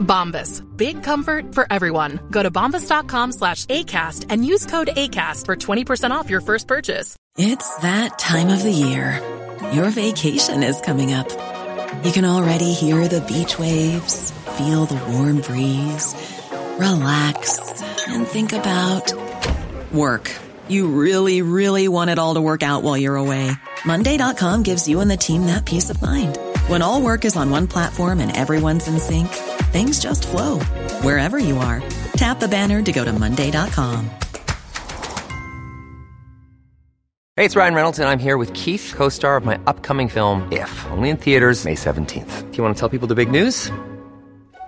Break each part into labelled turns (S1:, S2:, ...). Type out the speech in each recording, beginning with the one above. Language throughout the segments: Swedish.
S1: Bombas. Big comfort for everyone. Go to bombas.com slash ACAST and use code ACAST for 20% off your first purchase.
S2: It's that time of the year. Your vacation is coming up. You can already hear the beach waves, feel the warm breeze, relax, and think about work. You really, really want it all to work out while you're away. Monday.com gives you and the team that peace of mind. When all work is on one platform and everyone's in sync, things just flow wherever you are. Tap the banner to go to Monday.com.
S3: Hey, it's Ryan Reynolds, and I'm here with Keith, co star of my upcoming film, If, only in theaters, May 17th. Do you want to tell people the big news?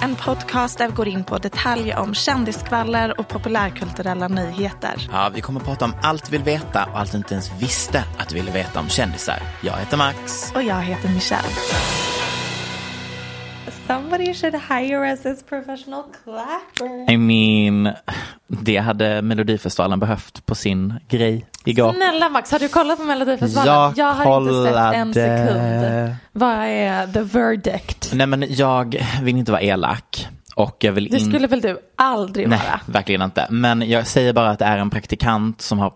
S4: en podcast där vi går in på detaljer om kändisskvaller och populärkulturella nyheter.
S5: Ja, vi kommer att prata om allt vi vill veta och allt du inte ens visste att du ville veta om kändisar. Jag heter Max.
S4: Och jag heter Michelle.
S6: Somebody should hire us as professional clappers.
S5: I mean, det hade Melodifestivalen behövt på sin grej igår.
S6: Snälla Max, har du kollat på Melodifestivalen?
S5: Jag
S6: har inte sett en
S5: kollade.
S6: sekund. Vad är the verdict?
S5: Nej men jag vill inte vara elak. Och jag vill
S6: Det
S5: in...
S6: skulle väl du aldrig
S5: Nej,
S6: vara?
S5: verkligen inte. Men jag säger bara att det är en praktikant som har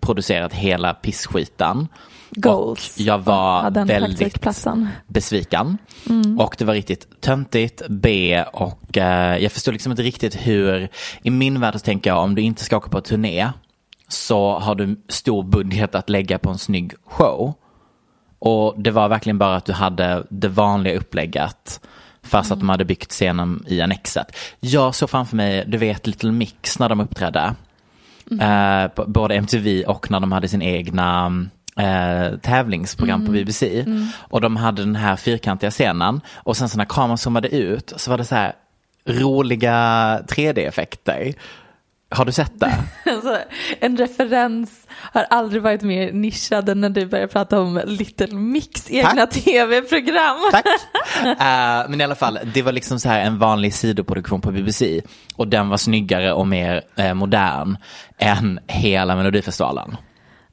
S5: producerat hela pissskiten.
S6: Goals.
S5: Och jag var
S6: Ja, den
S5: väldigt besviken.
S6: Mm.
S5: Och det var riktigt töntigt, B och eh, jag förstår liksom inte riktigt hur, i min värld så tänker jag om du inte ska åka på turné så har du stor budget att lägga på en snygg show. Och det var verkligen bara att du hade det vanliga upplägget fast att de hade byggt scenen i annexet. Jag såg framför mig, du vet Little Mix när de uppträdde. Eh, på- både MTV och när de hade sin egna eh, tävlingsprogram på BBC. Och de hade den här fyrkantiga scenen. Och sen så när kameran zoomade ut så var det så här roliga 3D-effekter. Har du sett det?
S6: Alltså, en referens har aldrig varit mer nischad än när du börjar prata om Little Mix egna tv-program.
S5: Tack. Eh, men i alla fall, det var liksom så här en vanlig sidoproduktion på BBC. Och den var snyggare och mer eh, modern än hela Melodifestivalen.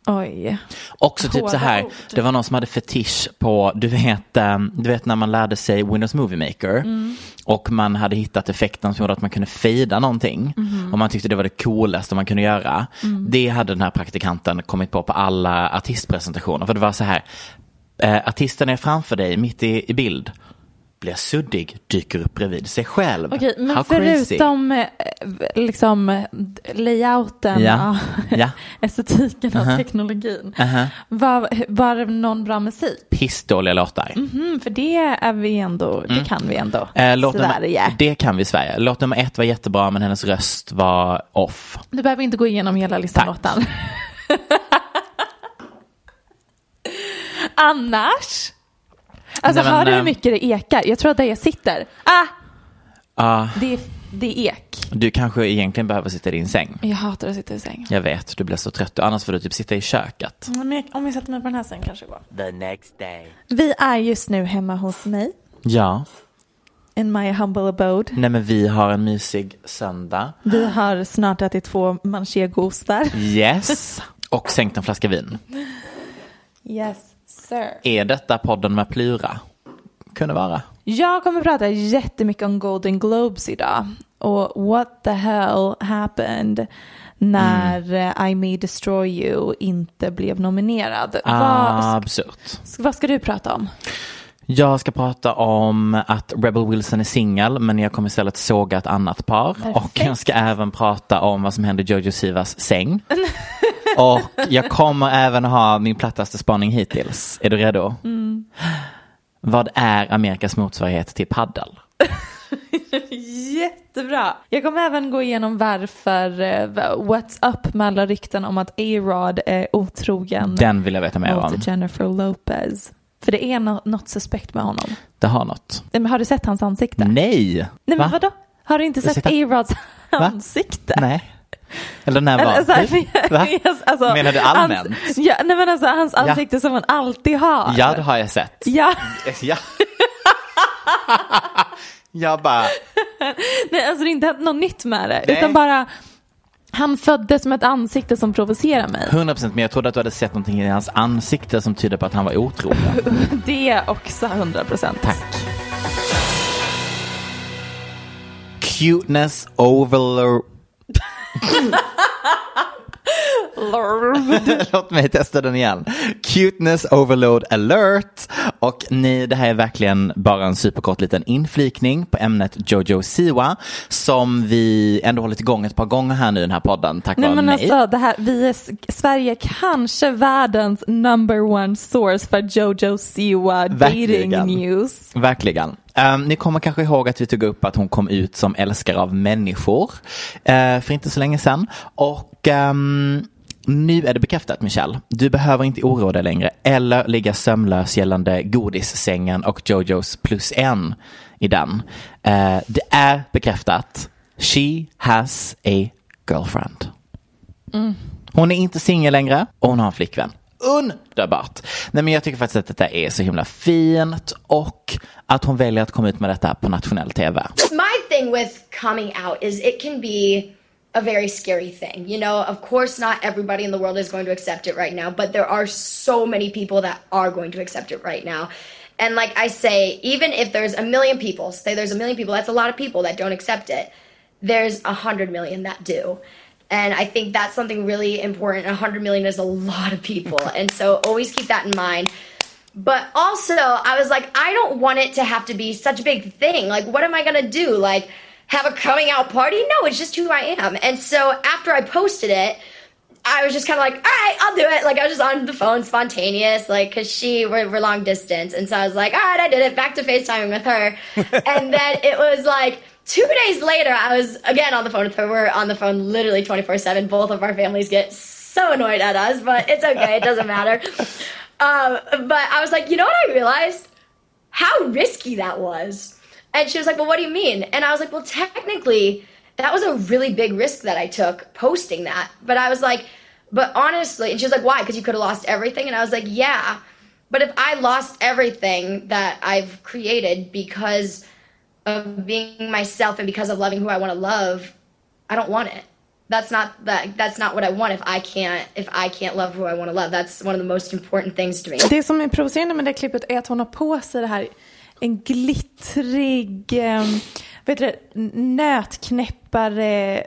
S6: Oj.
S5: Också typ så här,
S6: Hårda ord.
S5: det var någon som hade fetisch på, du vet, eh, du vet när man lärde sig Windows Movie Maker
S6: Mm.
S5: och man hade hittat effekten som gjorde att man kunde fejda någonting
S6: Mhm.
S5: och man tyckte det var det coolaste man kunde göra.
S6: Mm.
S5: Det hade den här praktikanten kommit på på alla artistpresentationer för det var så här, eh, artisten är framför dig mitt i, i bild, blir suddig, dyker upp bredvid sig själv.
S6: Okej, men
S5: How crazy.
S6: förutom eh, liksom layouten,
S5: Ja.
S6: ja. Estetiken och
S5: Aha.
S6: teknologin.
S5: Aha.
S6: Var, var det någon bra musik?
S5: Pissdåliga låtar.
S6: Mhm, för det är vi ändå, det
S5: Mm.
S6: kan vi ändå.
S5: Eh, låt nummer,
S6: Sverige.
S5: det kan vi i Sverige. Låt nummer ett var jättebra men hennes röst var off.
S6: Du behöver inte gå igenom hela listan åt den. Annars? Alltså
S5: Nej, men,
S6: hör du hur
S5: eh,
S6: mycket det ekar? Jag tror att det jag sitter. Ah!
S5: Ja,
S6: Det är, det är ek.
S5: du kanske egentligen behöver sitta i din säng.
S6: Jag hatar att sitta i säng.
S5: Jag vet, du blir så trött. Annars får du typ sitta i köket.
S6: Men jag, om jag sätter mig på den här sängen kanske det går.
S5: The next day.
S6: Vi är just nu hemma hos mig.
S5: Ja,
S6: In my humble abode.
S5: nej men vi har en mysig söndag.
S6: Vi har snart ätit två manchegoostar.
S5: Yes. Och sänkt en flaska vin.
S6: Yes, sir.
S5: Är detta podden med Plura? Kunde vara.
S6: Jag kommer prata jättemycket om Golden Globes idag. Och what the hell happened när
S5: Mm.
S6: eh, I May Destroy You inte blev nominerad.
S5: Ah, absurt.
S6: vad ska du prata om?
S5: Jag ska prata om att Rebel Wilson är singel men jag kommer istället såga ett annat par.
S6: Perfekt.
S5: Och jag ska även prata om vad som händer i Jojo Sivas säng. Och jag kommer även ha min plattaste spaning hittills. Är du redo?
S6: Mm.
S5: Vad är Amerikas motsvarighet till paddel?
S6: Jättebra. Jag kommer även gå igenom varför, eh, what's up med alla rykten om att A-Rod är otrogen
S5: Den vill jag veta mer om.
S6: Jennifer Lopez. För det är nå- något suspekt med honom.
S5: Det har något.
S6: Men har du sett hans ansikte?
S5: Nej!
S6: Nej men
S5: Va?
S6: vadå? Har du inte sett A-Rods ansikte?
S5: Nej. Eller när var?
S6: Eller så här,
S5: Hur? Va?
S6: alltså,
S5: Menar du allmänt?
S6: Hans, ja, nej men alltså hans ansikte som man alltid har.
S5: Ja, det har jag sett.
S6: Ja,
S5: Ja. jag bara,
S6: nej alltså det är inte något nytt med det.
S5: Nej.
S6: Utan bara, han föddes med ett ansikte som provocerar mig.
S5: 100% men jag trodde att du hade sett någonting i hans ansikte som tydde på att han var otrogen.
S6: Det också 100 procent.
S5: Tack. Cuteness overload. Låt mig testa den igen. Cuteness overload alert. Och ni, det här är verkligen bara en superkort liten inflikning på ämnet Jojo Siwa som vi ändå hållit igång ett par gånger här nu i den här podden tack
S6: Nej
S5: vare
S6: men
S5: mig.
S6: alltså det här, vi är Sverige kanske världens number one source för Jojo Siwa dating news.
S5: Verkligen. Um, ni kommer kanske ihåg att vi tog upp att hon kom ut som älskare av människor eh, för inte så länge sedan. Och ehm, nu är det bekräftat Michelle. Du behöver inte oroa dig längre eller ligga sömnlös gällande godissängen och Jojos plus en i den. Eh, det är bekräftat. She has a girlfriend. Hon är inte singel längre och hon har en flickvän. Underbart! Nej men jag tycker faktiskt att detta är så himla fint och att hon väljer att komma ut med detta på nationell tv.
S7: my thing with coming out is it can be a very scary thing. You know, of course, not everybody in the world is going to accept it right now, but there are so many people that are going to accept it right now. And like I say, even if there's a million people, say there's a million people, that's a lot of people that don't accept it. There's a hundred million that do. And I think that's something really important. A hundred million is a lot of people. And so always keep that in mind. But also, I was like, I don't want it to have to be such a big thing. Like, what am I gonna do? Like, have a coming out party? No, it's just who I am. And so after I posted it, I was just kind of like, all right, I'll do it. Like, I was just on the phone, spontaneous, like, cause she, we're, we're long distance. And so I was like, all right, I did it. Back to FaceTiming with her. and then it was like, two days later, I was again on the phone with her. We're on the phone literally 24 7. Both of our families get so annoyed at us, but it's okay. It doesn't matter. Um, but I was like, you know what I realized? How risky that was. And she was like, well, what do you mean? And I was like, well, technically, that was a really big risk that I took posting that. But I was like, but honestly, and she was like, why? Because you could have lost everything. And I was like, yeah. But if I lost everything that I've created because of being myself and because of loving who I want to love, I don't want it. That's not that that's not what I want if I can't if I can't love who I want to love. That's one of the most important things to me.
S6: Det som är provocerande med det klippet är att hon har på sig det här en glittrig, eh, vet du, nötknäppare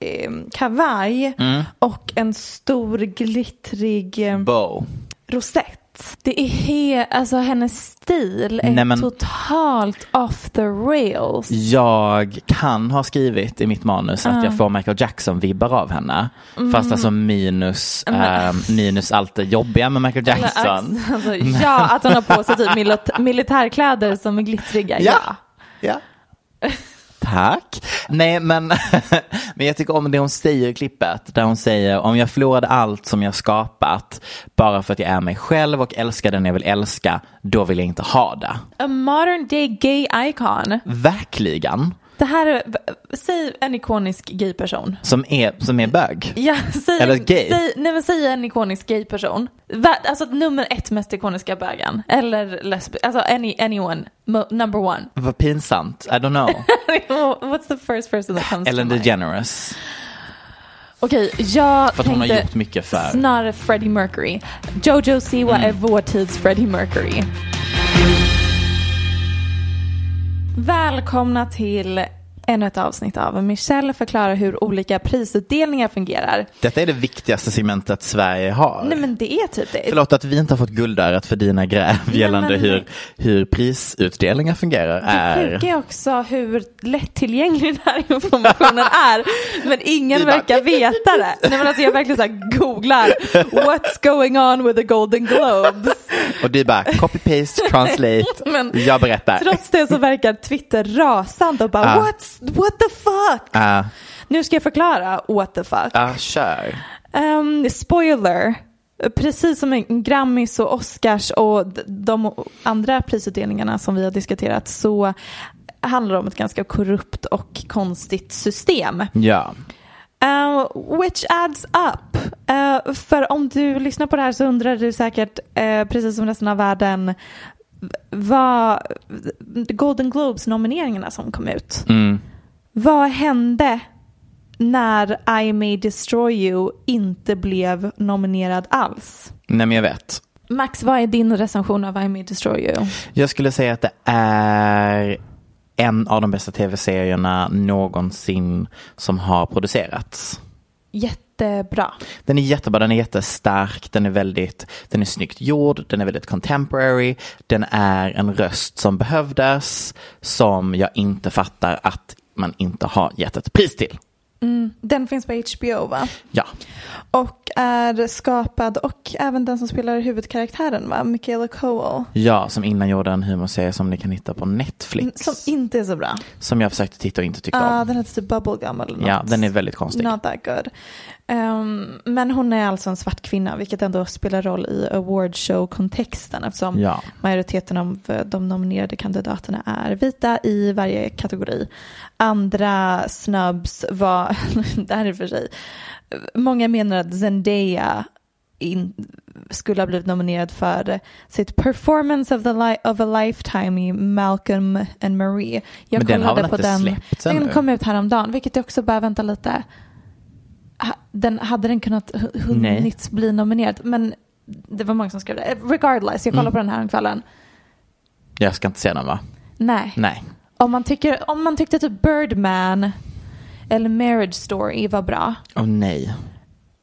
S6: eh, kavaj och en stor glittrig eh,
S5: Bow.
S6: rosett. Det är he, alltså hennes stil är
S5: Nej, men-
S6: totalt off the rails.
S5: Jag kan ha skrivit i mitt manus att jag får Michael Jackson-vibbar av henne. Fast alltså minus, eh, minus allt det jobbiga med Michael Jackson.
S6: Alltså, ja, att hon har på sig typ milit- militärkläder som är glittriga.
S5: Ja.
S6: Ja.
S5: Ja. Tack. Nej, men, men jag tycker om det hon säger i klippet. Där hon säger om jag förlorade allt som jag skapat bara för att jag är mig själv och älskar den jag vill älska, då vill jag inte ha det.
S6: A modern day gay icon.
S5: Verkligen.
S6: Det här är, säg en ikonisk gay person.
S5: Som är, som är bög.
S6: Ja, säg,
S5: Eller gay.
S6: Säg, nej men säg en ikonisk gay person. Va, alltså nummer ett mest ikoniska bögen. Eller lesbi, alltså any, anyone, number one.
S5: Vad pinsamt. I don't know.
S6: What's the first person that comes
S5: Ellen
S6: to mind?
S5: DeGeneres.
S6: Okej, jag
S5: För att hon har gjort mycket för.
S6: snarare Freddie Mercury. Jojo Siwa
S5: Mm.
S6: är vår tids Freddie Mercury. Välkomna till ännu ett avsnitt av Michelle förklarar hur olika prisutdelningar fungerar.
S5: Detta är det viktigaste segmentet Sverige har.
S6: Nej men det är typ det.
S5: Förlåt att vi inte har fått guldörat för dina gräv gällande
S6: men-
S5: hur, hur prisutdelningar fungerar.
S6: Det
S5: är...
S6: sjuka är också hur lättillgänglig den här informationen är. Men ingen
S5: bara-
S6: verkar veta det. Nej men alltså jag verkligen så här googlar What's going on with the Golden Globes?
S5: Och du bara copy-paste, translate,
S6: Men
S5: jag berättar.
S6: Trots det så verkar Twitter rasande och bara
S5: Ja.
S6: What's, what the fuck?
S5: Ja,
S6: Nu ska jag förklara what the fuck.
S5: ja, kör.
S6: Ehm, spoiler. Precis som Grammis och Oscars och de andra prisutdelningarna som vi har diskuterat så handlar det om ett ganska korrupt och konstigt system.
S5: Ja.
S6: Uh, which adds up. Uh, för om du lyssnar på det här så undrar du säkert, uh, precis som resten av världen, vad Golden Globes nomineringarna som kom ut.
S5: Mm.
S6: Vad hände när I May Destroy You inte blev nominerad alls?
S5: Nej men jag vet.
S6: Max, vad är din recension av I May Destroy You?
S5: Jag skulle säga att det är en av de bästa tv-serierna någonsin som har producerats.
S6: Jättebra.
S5: Den är jättebra, den är jättestark, den är väldigt, den är snyggt gjord, den är väldigt contemporary, den är en röst som behövdes, som jag inte fattar att man inte har gett ett pris till.
S6: Den finns på HBO va?
S5: Ja,
S6: Och är skapad och även den som spelar huvudkaraktären va? Michaela Coel.
S5: ja som innan gjorde en humorserie som ni kan hitta på Netflix.
S6: Som inte är så bra.
S5: Som jag försökte titta och inte tyckte
S6: Ja,
S5: om.
S6: den heter typ Bubblegum eller något.
S5: Ja, den är väldigt konstig.
S6: Not that good. Ehm, men hon är alltså en svart kvinna, vilket ändå spelar roll i awardshow-kontexten eftersom
S5: Ja.
S6: majoriteten av de nominerade kandidaterna är vita i varje kategori. Andra snubs var, det här är för sig, många menar att Zendaya in, skulle ha blivit nominerad för sitt performance of, the li- of a lifetime i Malcolm and Marie. Jag
S5: Men den har
S6: kollade
S5: väl
S6: på
S5: inte
S6: den.
S5: släppts
S6: Den
S5: ännu?
S6: kom ut häromdagen, vilket jag också bara vänta lite. Ha- Den, hade den kunnat hu- hunnit bli nominerad? Men det var många som skrev det. Regardless, jag kollade
S5: Mm.
S6: på den här kvällen.
S5: Jag ska inte se den va?
S6: Nej.
S5: Nej.
S6: Om, man tycker, om man tyckte typ Birdman eller Marriage Story var bra,
S5: Åh nej.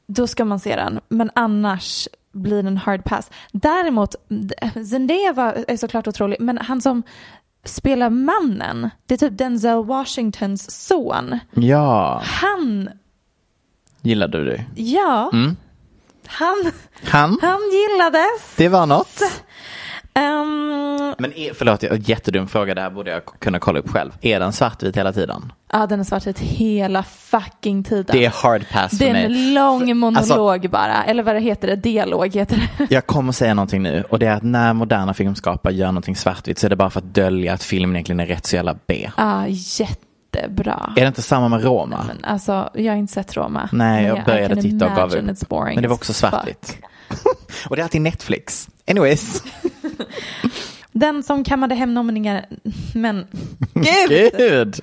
S6: då ska man se den. Men annars blir den hard pass. Däremot, Zendaya var, är såklart otrolig, men han som spelar mannen, det är typ Denzel Washingtons son.
S5: Ja,
S6: Han,
S5: gillade du?
S6: ja,
S5: Mm.
S6: han,
S5: Han?
S6: han gillades.
S5: Det var något.
S6: Ehm,
S5: Men är, förlåt, jag- jättedum fråga, det här borde jag kunna kolla upp själv. Är den svartvit hela tiden?
S6: ja, den är svartvit hela fucking tiden.
S5: Det är hard pass
S6: Det
S5: för
S6: är
S5: mig.
S6: en lång monolog
S5: Alltså-
S6: bara, eller vad det heter det, dialog heter det.
S5: Jag kommer säga någonting nu och det är att när moderna filmskapare gör någonting svartvitt så är det bara för att dölja att filmen egentligen är rätt så jävla B.
S6: Ja, jättebra.
S5: Är det inte samma med Roma?
S6: Men alltså, jag har inte sett Roma.
S5: Nej, jag började titta och gav upp. Men det var också svartvitt. och det är alltid Netflix. Anyways.
S6: Den som kammade hem nomineringarna, men gud!
S5: Gud!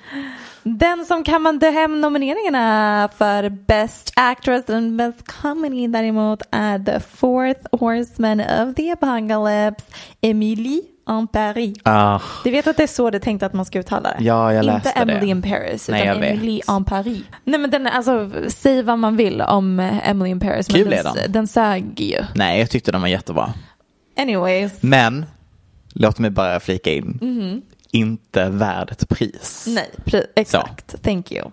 S6: Den som kammade hem nomineringarna för Best Actress and Best Comedy däremot är The Fourth Horseman of the Apocalypse, Emily en Paris.
S5: Ah,
S6: Du vet att det är så det är tänkt att man ska uttala det?
S5: Ja, jag
S6: Inte
S5: läste
S6: Emily
S5: det.
S6: in Paris,
S5: Nej,
S6: utan
S5: jag vet.
S6: Emily en Paris. Nej men den, alltså, säg vad man vill om eh, Emily in Paris, men
S5: Kul
S6: den,
S5: den.
S6: den sög ju.
S5: nej, jag tyckte den var jättebra.
S6: Anyways,
S5: Men, låt mig bara flika in. Inte värd ett pris.
S6: Nej, pre- exakt, thank you.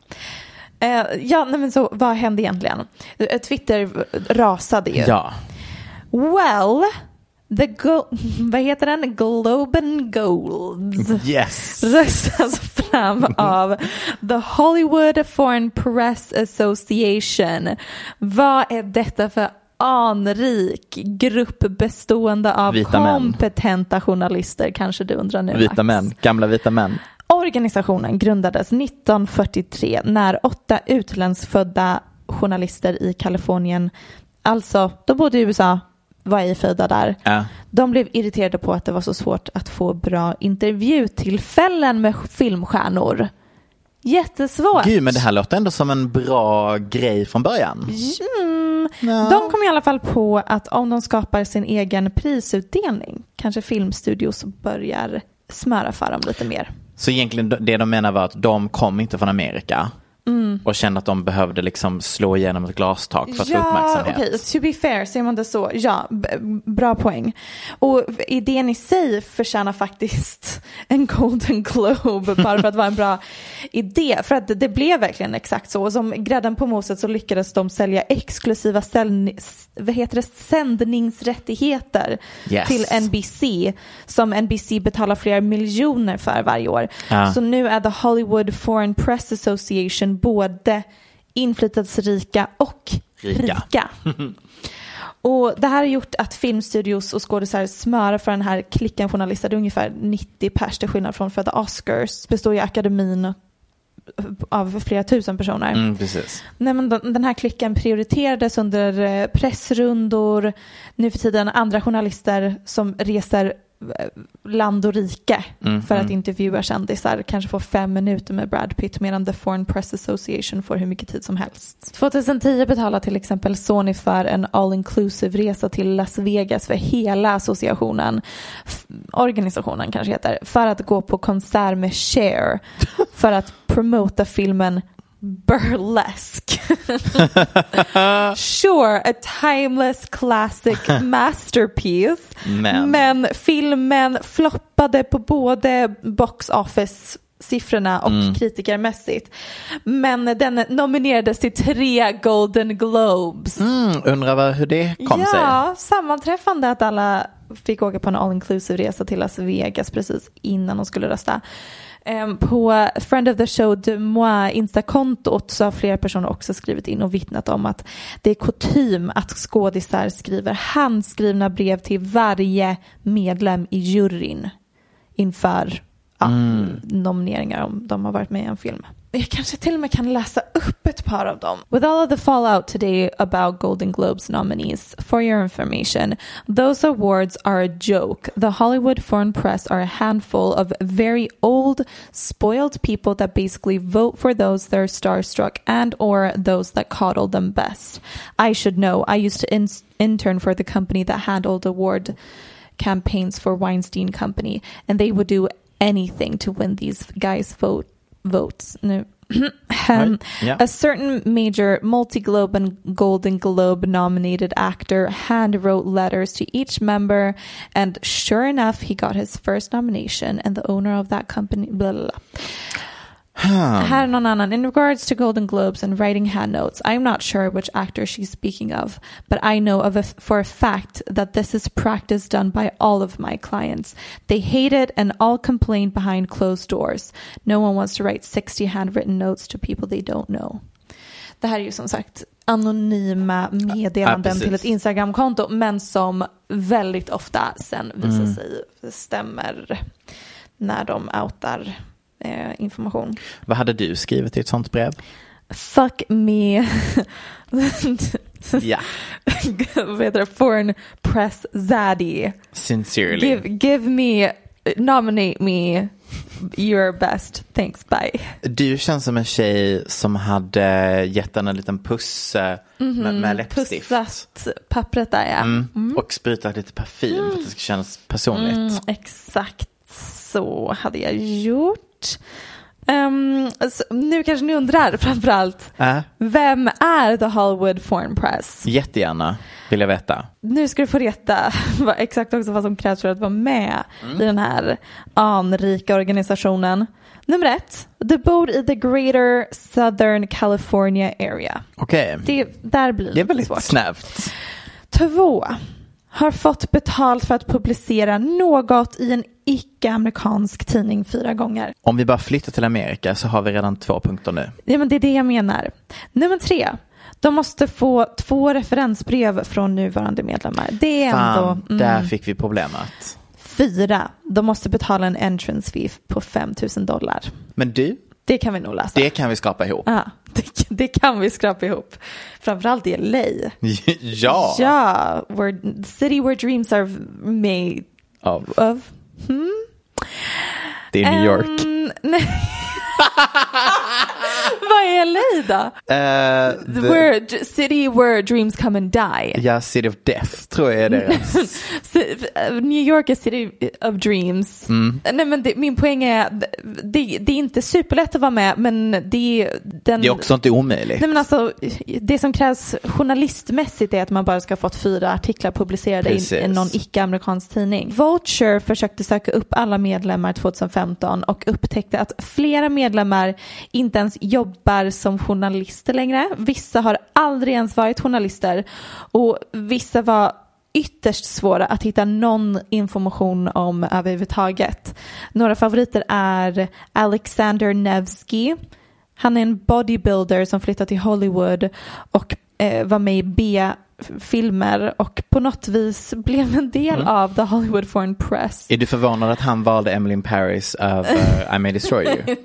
S6: Eh, ja, nej men så vad hände egentligen? Eh, Twitter rasade ju.
S5: Ja.
S6: Well, the go- vad heter den? Globen Golds.
S5: Yes.
S6: röstas fram av The Hollywood Foreign Press Association. Vad är detta för anrik grupp bestående av
S5: Vita män.
S6: kompetenta journalister kanske du undrar nu
S5: Vita
S6: Max.
S5: män, gamla vita män.
S6: Organisationen grundades 1943 när åtta utlandsfödda journalister i Kalifornien, alltså de bodde i USA, var ej födda där.
S5: Ja.
S6: De blev irriterade på att det var så svårt att få bra intervjutillfällen med filmstjärnor. Jättesvårt.
S5: Gud, men det här låter ändå som en bra grej från början.
S6: Mm. De kom i alla fall på att om de skapar sin egen prisutdelning kanske filmstudios börjar smöra för dem lite mer.
S5: Så egentligen det de menar var att de kom inte från Amerika. Och kände att de behövde liksom slå igenom ett glastak för att få
S6: ja,
S5: uppmärksamhet.
S6: okej, to be fair, säger man det så, ja, bra poäng. Och idén i sig förtjänar faktiskt en Golden Globe bara för att vara en bra idé. För att det, blev verkligen exakt så. Och som grädden på moset så lyckades de sälja exklusiva vad heter det, sändningsrättigheter
S5: Yes.
S6: till NBC som NBC betalar flera miljoner för varje år.
S5: Ja.
S6: Så nu är The Hollywood Foreign Press Association både inflytelserika och
S5: Rika.
S6: rika. Och det här har gjort att filmstudios och skådisar smörar för den här klicken journalister. Det är ungefär 90 pers till skillnad från för The Oscars. Består ju akademin av flera tusen personer.
S5: Mm.
S6: Nej, men den, här klicken prioriterades under eh, pressrundor. Nu för tiden andra journalister som reser land och rike
S5: Mm,
S6: för att
S5: mm.
S6: intervjua kändisar kanske får fem minuter med Brad Pitt medan The Foreign Press Association får hur mycket tid som helst. 2010 betalade till exempel Sony för en all inclusive resa till Las Vegas för hela associationen, organisationen kanske heter, för att gå på konsert med Cher för att promota filmen Burlesque. sure, a timeless classic masterpiece.
S5: Men.
S6: Men filmen floppade på både box office siffrorna och
S5: Mm.
S6: kritikermässigt. Men den nominerades till tre Golden Globes.
S5: Mm, undrar hur det kom sig.
S6: Ja, sammanträffande att alla fick åka på en all inclusive resa till Las Vegas precis innan de skulle rösta. Ehm, På Friend of the Show de moi Instakontot så har flera personer också skrivit in och vittnat om att det är kutym att skådisar skriver handskrivna brev till varje medlem i juryn inför ja, nomineringar om de har varit med i en film. Jag kanske till och med kan läsa upp ett par av dem. With all of the fallout today about Golden Globes nominees, for your information, those awards are a joke. The Hollywood Foreign Press are a handful of very old, spoiled people that basically vote for those that are starstruck and or those that coddle them best. I should know. I used to in- intern for the company that handled award campaigns for Weinstein Company, and they would do anything to win these guys' vote votes. No. Um,
S5: Yeah.
S6: A certain major multi Globe and Golden Globe nominated actor hand wrote letters to each member, and sure enough, he got his first nomination, and the owner of that company, blah, blah, blah. Här är någon annan. In regards to Golden Globes and writing hand notes, I'm not sure which actor she's speaking of, but I know of a, for a fact that this is practice done by all of my clients. They hate it and all complain behind closed doors. No one wants to write 60 handwritten notes to people they don't know. Det här är ju som sagt anonyma meddelanden
S5: precis.
S6: till ett Instagramkonto, men som väldigt ofta sen visar sig stämmer när de outar eh, information.
S5: Vad hade du skrivit i ett sånt brev?
S6: Fuck me.
S5: Ja.
S6: Vad heter det? Foreign press zaddy.
S5: Sincerely.
S6: Give, give me, nominate me, you're best, thanks bye.
S5: Du känns som en tjej som hade gett den en liten puss med, med läppstift.
S6: Pussat pappret där ja.
S5: Mm. Och sprutat lite parfym för att det ska kännas personligt.
S6: Mm, exakt så hade jag gjort. Ehm, så nu kanske ni undrar framförallt,
S5: Äh,
S6: vem är The Hollywood Foreign Press?
S5: jättegärna vill jag veta.
S6: Nu ska du få veta exakt också vad som krävs för att vara med i den här anrika organisationen. Nummer ett, du bor i the greater southern California area.
S5: Okej,
S6: Det, där blir
S5: det är väldigt
S6: svårt.
S5: snävt.
S6: Två, har fått betalt för att publicera något i en icke-amerikansk tidning fyra gånger.
S5: Om vi bara flyttar till Amerika så har vi redan två punkter nu.
S6: Ja, men det är det jag menar. Nummer tre, de måste få två referensbrev från nuvarande medlemmar. Det är
S5: Fan,
S6: ändå... mm.
S5: där fick vi problemet.
S6: Fyra, de måste betala en entrance fee på 5 000 dollar.
S5: Men du,
S6: Det kan vi nog läsa.
S5: det kan vi skapa ihop.
S6: Ja, det, det kan vi skrapa ihop. Framförallt i LA.
S5: ja!
S6: Ja, where, city where dreams are made
S5: Av.
S6: of. Hmm?
S5: Det är New York.
S6: Um, nej. Vad är LA då?
S5: Eh, the-
S6: Where, city where dreams come and die.
S5: Ja, City of Death tror jag är deras.
S6: C- New York är city of dreams.
S5: Mm.
S6: Nej men det, min poäng är, det, det är inte superlätt att vara med men det är den...
S5: Det är också inte omöjligt.
S6: Nej men alltså, det som krävs journalistmässigt är att man bara ska ha fått fyra artiklar publicerade
S5: Precis.
S6: i någon icke-amerikansk tidning. Vulture försökte söka upp alla medlemmar 2015 och upptäckte att flera medlemmar inte ens jobbar som journalister längre. Vissa har aldrig ens varit journalister och vissa var ytterst svåra att hitta någon information om överhuvudtaget. Några favoriter är Alexander Nevsky. Han är en bodybuilder som flyttat till Hollywood och eh, var med i B. B-filmer och på något vis blev en del
S5: Mm.
S6: av The Hollywood Foreign Press.
S5: Är du förvånad att han valde Emily in Paris över I May Destroy You?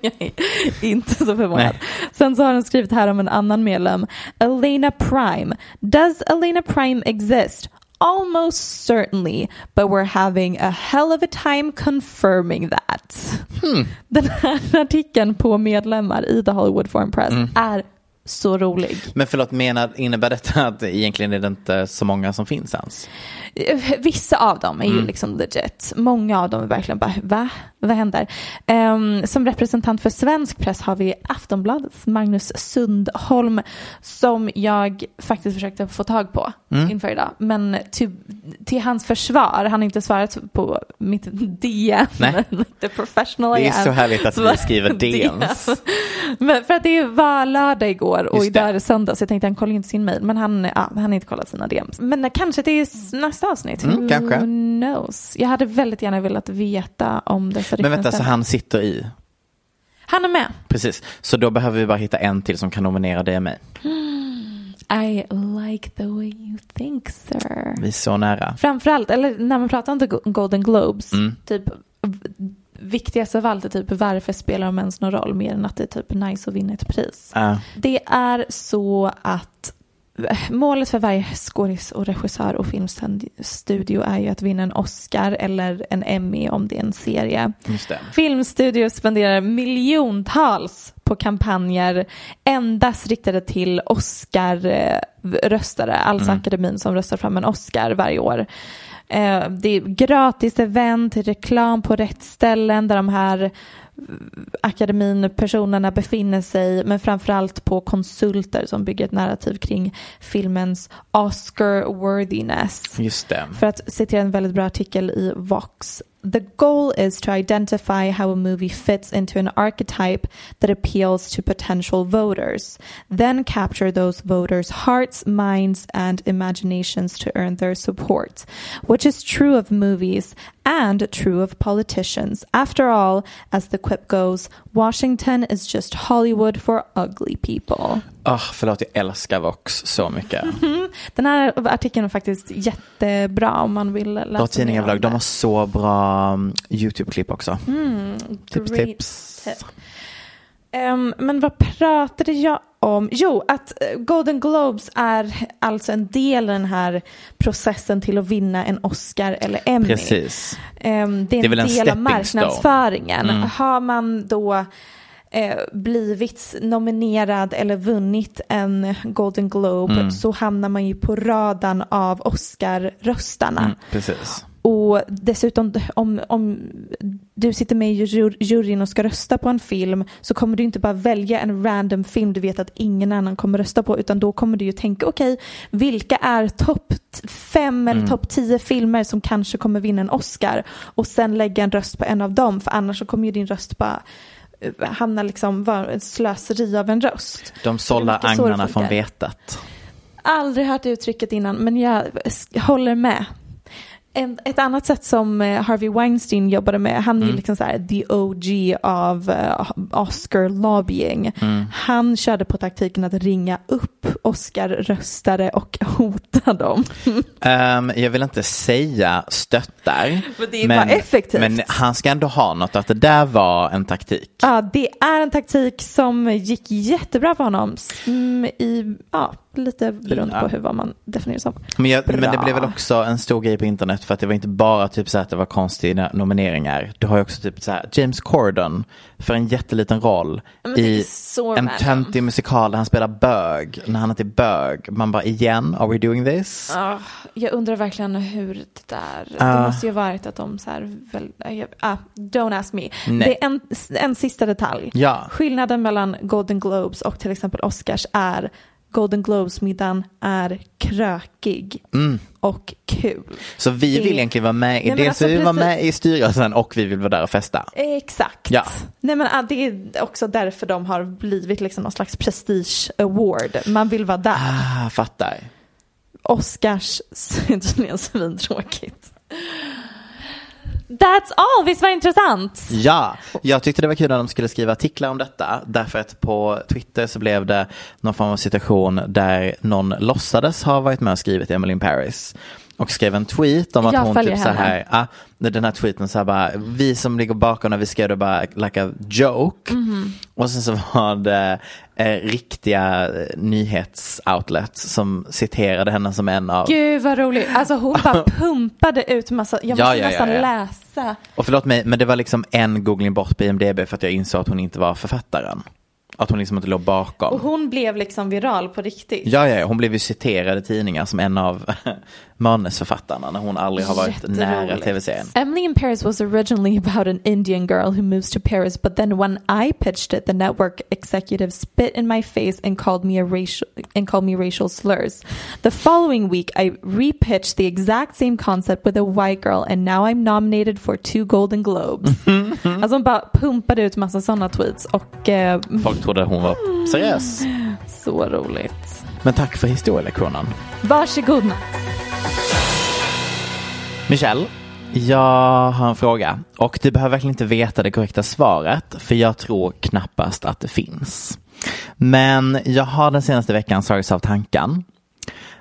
S6: Inte så förvånad.
S5: Nej.
S6: Sen så har han skrivit här om en annan medlem. Elena Prime. Does Elena Prime exist? Almost certainly, but we're having a hell of a time confirming that.
S5: Hmm.
S6: Den här artikeln på medlemmar i The Hollywood Foreign Press
S5: Mm.
S6: är så rolig.
S5: Men förlåt, menar, innebär detta att egentligen är det inte så många som finns ens?
S6: Vissa av dem är ju
S5: Mm.
S6: liksom legit. Många av dem är verkligen bara, va? Vad händer? Ehm, som representant för svensk press har vi Aftonbladets Magnus Sundholm som jag faktiskt försökte få tag på
S5: Mm.
S6: inför idag. Men till, till hans försvar, han har inte svarat på mitt DM.
S5: Nej.
S6: The professional
S5: Det är så härligt att vi skriver DMs.
S6: Men för att det var lördag igår och
S5: Just
S6: idag
S5: det.
S6: är det söndag så jag tänkte han kollar inte sin mail. Men han, ja, han har inte kollat sina DMs. Men kanske till nästa avsnitt.
S5: Mm, kanske.
S6: Who knows? Jag hade väldigt gärna velat veta om dessa
S5: Men
S6: rykten
S5: vänta, så han sitter i?
S6: Han är med.
S5: Precis, så då behöver vi bara hitta en till som kan nominera dig och mig.
S6: I like the way you think sir.
S5: Vi är så nära.
S6: Framförallt, eller när man pratar om Golden Globes,
S5: Mm.
S6: typ v- viktigast av allt är typ varför spelar de ens någon roll mer än att det är typ nice att vinna ett pris.
S5: Ja.
S6: Det är så att målet för varje skådis och regissör och filmstudio är ju att vinna en Oscar eller en Emmy om det är en serie. Filmstudios spenderar miljontals på kampanjer endast riktade till Oscar-röstare, alltså
S5: Mm.
S6: akademin som röstar fram en Oscar varje år. Eh, Det är gratis event, reklam på rätt ställen där de här akademin-personerna befinner sig, men framförallt på konsulter som bygger ett narrativ kring filmens Oscar-worthiness.
S5: Just det.
S6: För att citera en väldigt bra artikel i Vox. The goal is to identify how a movie fits into an archetype that appeals to potential voters, then capture those voters' hearts, minds, and imaginations to earn their support, which is true of movies and true of politicians. After all, as the quip goes, Washington is just Hollywood for ugly people.
S5: Oh, förlåt, jag älskar Vox så mycket.
S6: Den här artikeln är faktiskt jättebra om man vill läsa
S5: Bra
S6: mer om
S5: överlag. De har så bra um, YouTube-klipp också.
S6: Mm,
S5: Tips, tips.
S6: tip. Ehm, men vad pratade jag om? Jo, att eh, Golden Globes är alltså en del i den här processen till att vinna en Oscar eller Emmy.
S5: Precis.
S6: Ehm, det är
S5: Det är
S6: en
S5: väl en
S6: del av marknadsföringen.
S5: Mm.
S6: Har man då eh, blivit nominerad eller vunnit en Golden Globe
S5: Mm.
S6: så hamnar man ju på radarn av Oscar-röstarna.
S5: Mm, precis.
S6: Och dessutom om, om du sitter med i jur- juryn och ska rösta på en film så kommer du inte bara välja en random film du vet att ingen annan kommer rösta på utan då kommer du ju tänka okej vilka är topp fem eller
S5: Mm.
S6: topp tio filmer som kanske kommer vinna en Oscar och sen lägga en röst på en av dem för annars så kommer ju din röst bara eh, hamna liksom vara ett slöseri av en röst.
S5: De sållar agnarna från vetet.
S6: Aldrig hört uttrycket innan men jag håller med. En, ett annat sätt som eh, Harvey Weinstein jobbade med, han är
S5: Mm.
S6: liksom så här the OG av eh, Oscar lobbying.
S5: Mm.
S6: Han körde på taktiken att ringa upp Oscar-röstare och hota dem.
S5: Ehm, jag vill inte säga stöttar.
S6: Men det är bara effektivt.
S5: Men han ska ändå ha något att det där var en taktik.
S6: Ja, det är en taktik som gick jättebra för honom. Mm, i, ja, lite beroende
S5: Ja.
S6: på hur vad man definierar som.
S5: Men, jag, men det blev väl också en stor grej på internet för att det var inte bara typ så här att det var konstiga nomineringar. Du har ju också typ så här James Corden för en jätteliten roll i en töntig musikal där han spelar bög. När han inte är bög. Man bara igen, are we doing this?
S6: Ah, jag undrar verkligen hur det där,
S5: Ah.
S6: det måste ju varit att de så här, väl, ah, don't ask me.
S5: Nej.
S6: Det är en, en sista detalj.
S5: Ja.
S6: Skillnaden mellan Golden Globes och till exempel Oscars är Golden Globes-middagen är krökig och kul.
S5: Så vi
S6: Det-
S5: vill egentligen vara med i,
S6: Nej,
S5: dels
S6: alltså,
S5: vill vi vara
S6: precis.
S5: med i styrelsen och vi vill vara där och festa.
S6: Exakt.
S5: Ja.
S6: Nej, men, det är också därför de har blivit liksom någon slags prestige award. Man vill vara där.
S5: Ah, fattar.
S6: Oscars är tydligen svintråkigt. That's all, visst var det intressant?
S5: Ja, jag tyckte det var kul när de skulle skriva artiklar om detta. Därför att på Twitter så blev det någon form av situation där någon låtsades ha varit med och skrivit Emily in Paris. Och skrev en tweet om att
S6: Jag
S5: hon typ så
S6: henne.
S5: här, ah, den här tweeten så här bara, vi som ligger bakom när vi skrev det bara like a joke.
S6: Mhm.
S5: Och sen så var det eh, riktiga eh, nyhetsoutlets som citerade henne som en av
S6: Gud vad roligt. Alltså hon bara pumpade ut massa, jag måste
S5: Ja, ja,
S6: nästan
S5: ja.
S6: läsa.
S5: Och förlåt mig, men det var liksom en googling bort på IMDB för att jag insåg att hon inte var författaren. Att hon liksom inte låg bakom.
S6: Och hon blev liksom viral på riktigt.
S5: Ja, ja, ja, hon blev ju citerad i tidningar som en av manusförfattarna när hon aldrig har varit nära tv-serien.
S6: Emily in Paris was originally about an Indian girl who moves to Paris, but then when I pitched it, the network executive spit in my face and called me a racial and called me racial slurs. The following week, I repitched the exact same concept with a white girl, and now I'm nominated for two Golden Globes. alltså hon bara pumpade ut massa sådana tweets och eh,
S5: Folk trodde hon var seriös.
S6: så roligt.
S5: Men tack för historielektionen.
S6: Varsågod Max.
S5: Michelle, jag har en fråga och du behöver verkligen inte veta det korrekta svaret för jag tror knappast att det finns. Men jag har den senaste veckan slagits av tanken.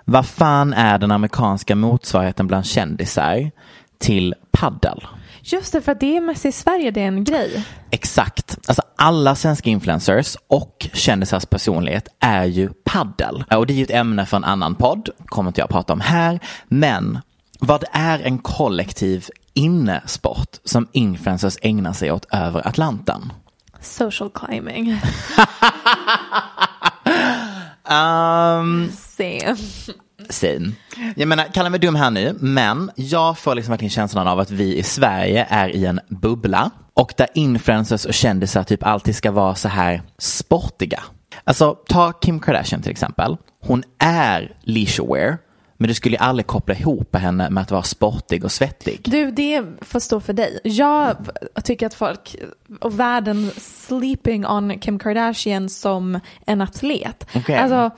S5: Vad fan är den amerikanska motsvarigheten bland kändisar till paddel?
S6: Just det, för att det är mest i Sverige det är en grej.
S5: Exakt. Alltså alla svenska influencers och kändisars personlighet är ju paddel. Och det är ju ett ämne för en annan podd, kommer inte jag prata om här. Men vad är en kollektiv innesport som influencers ägnar sig åt över Atlanten?
S6: Social climbing.
S5: Um,
S6: Same.
S5: Same. Jag menar, kalla mig dum här nu, men jag får liksom verkligen känslan av att vi i Sverige är i en bubbla och där influencers och kändisar typ alltid ska vara så här sportiga. Alltså, ta Kim Kardashian till exempel. Hon är leisurewear, men du skulle ju aldrig koppla ihop henne med att vara sportig och svettig.
S6: Du, det får stå för dig. Jag tycker att folk och världen sleeping on Kim Kardashian som en atlet.
S5: Okej.
S6: Alltså,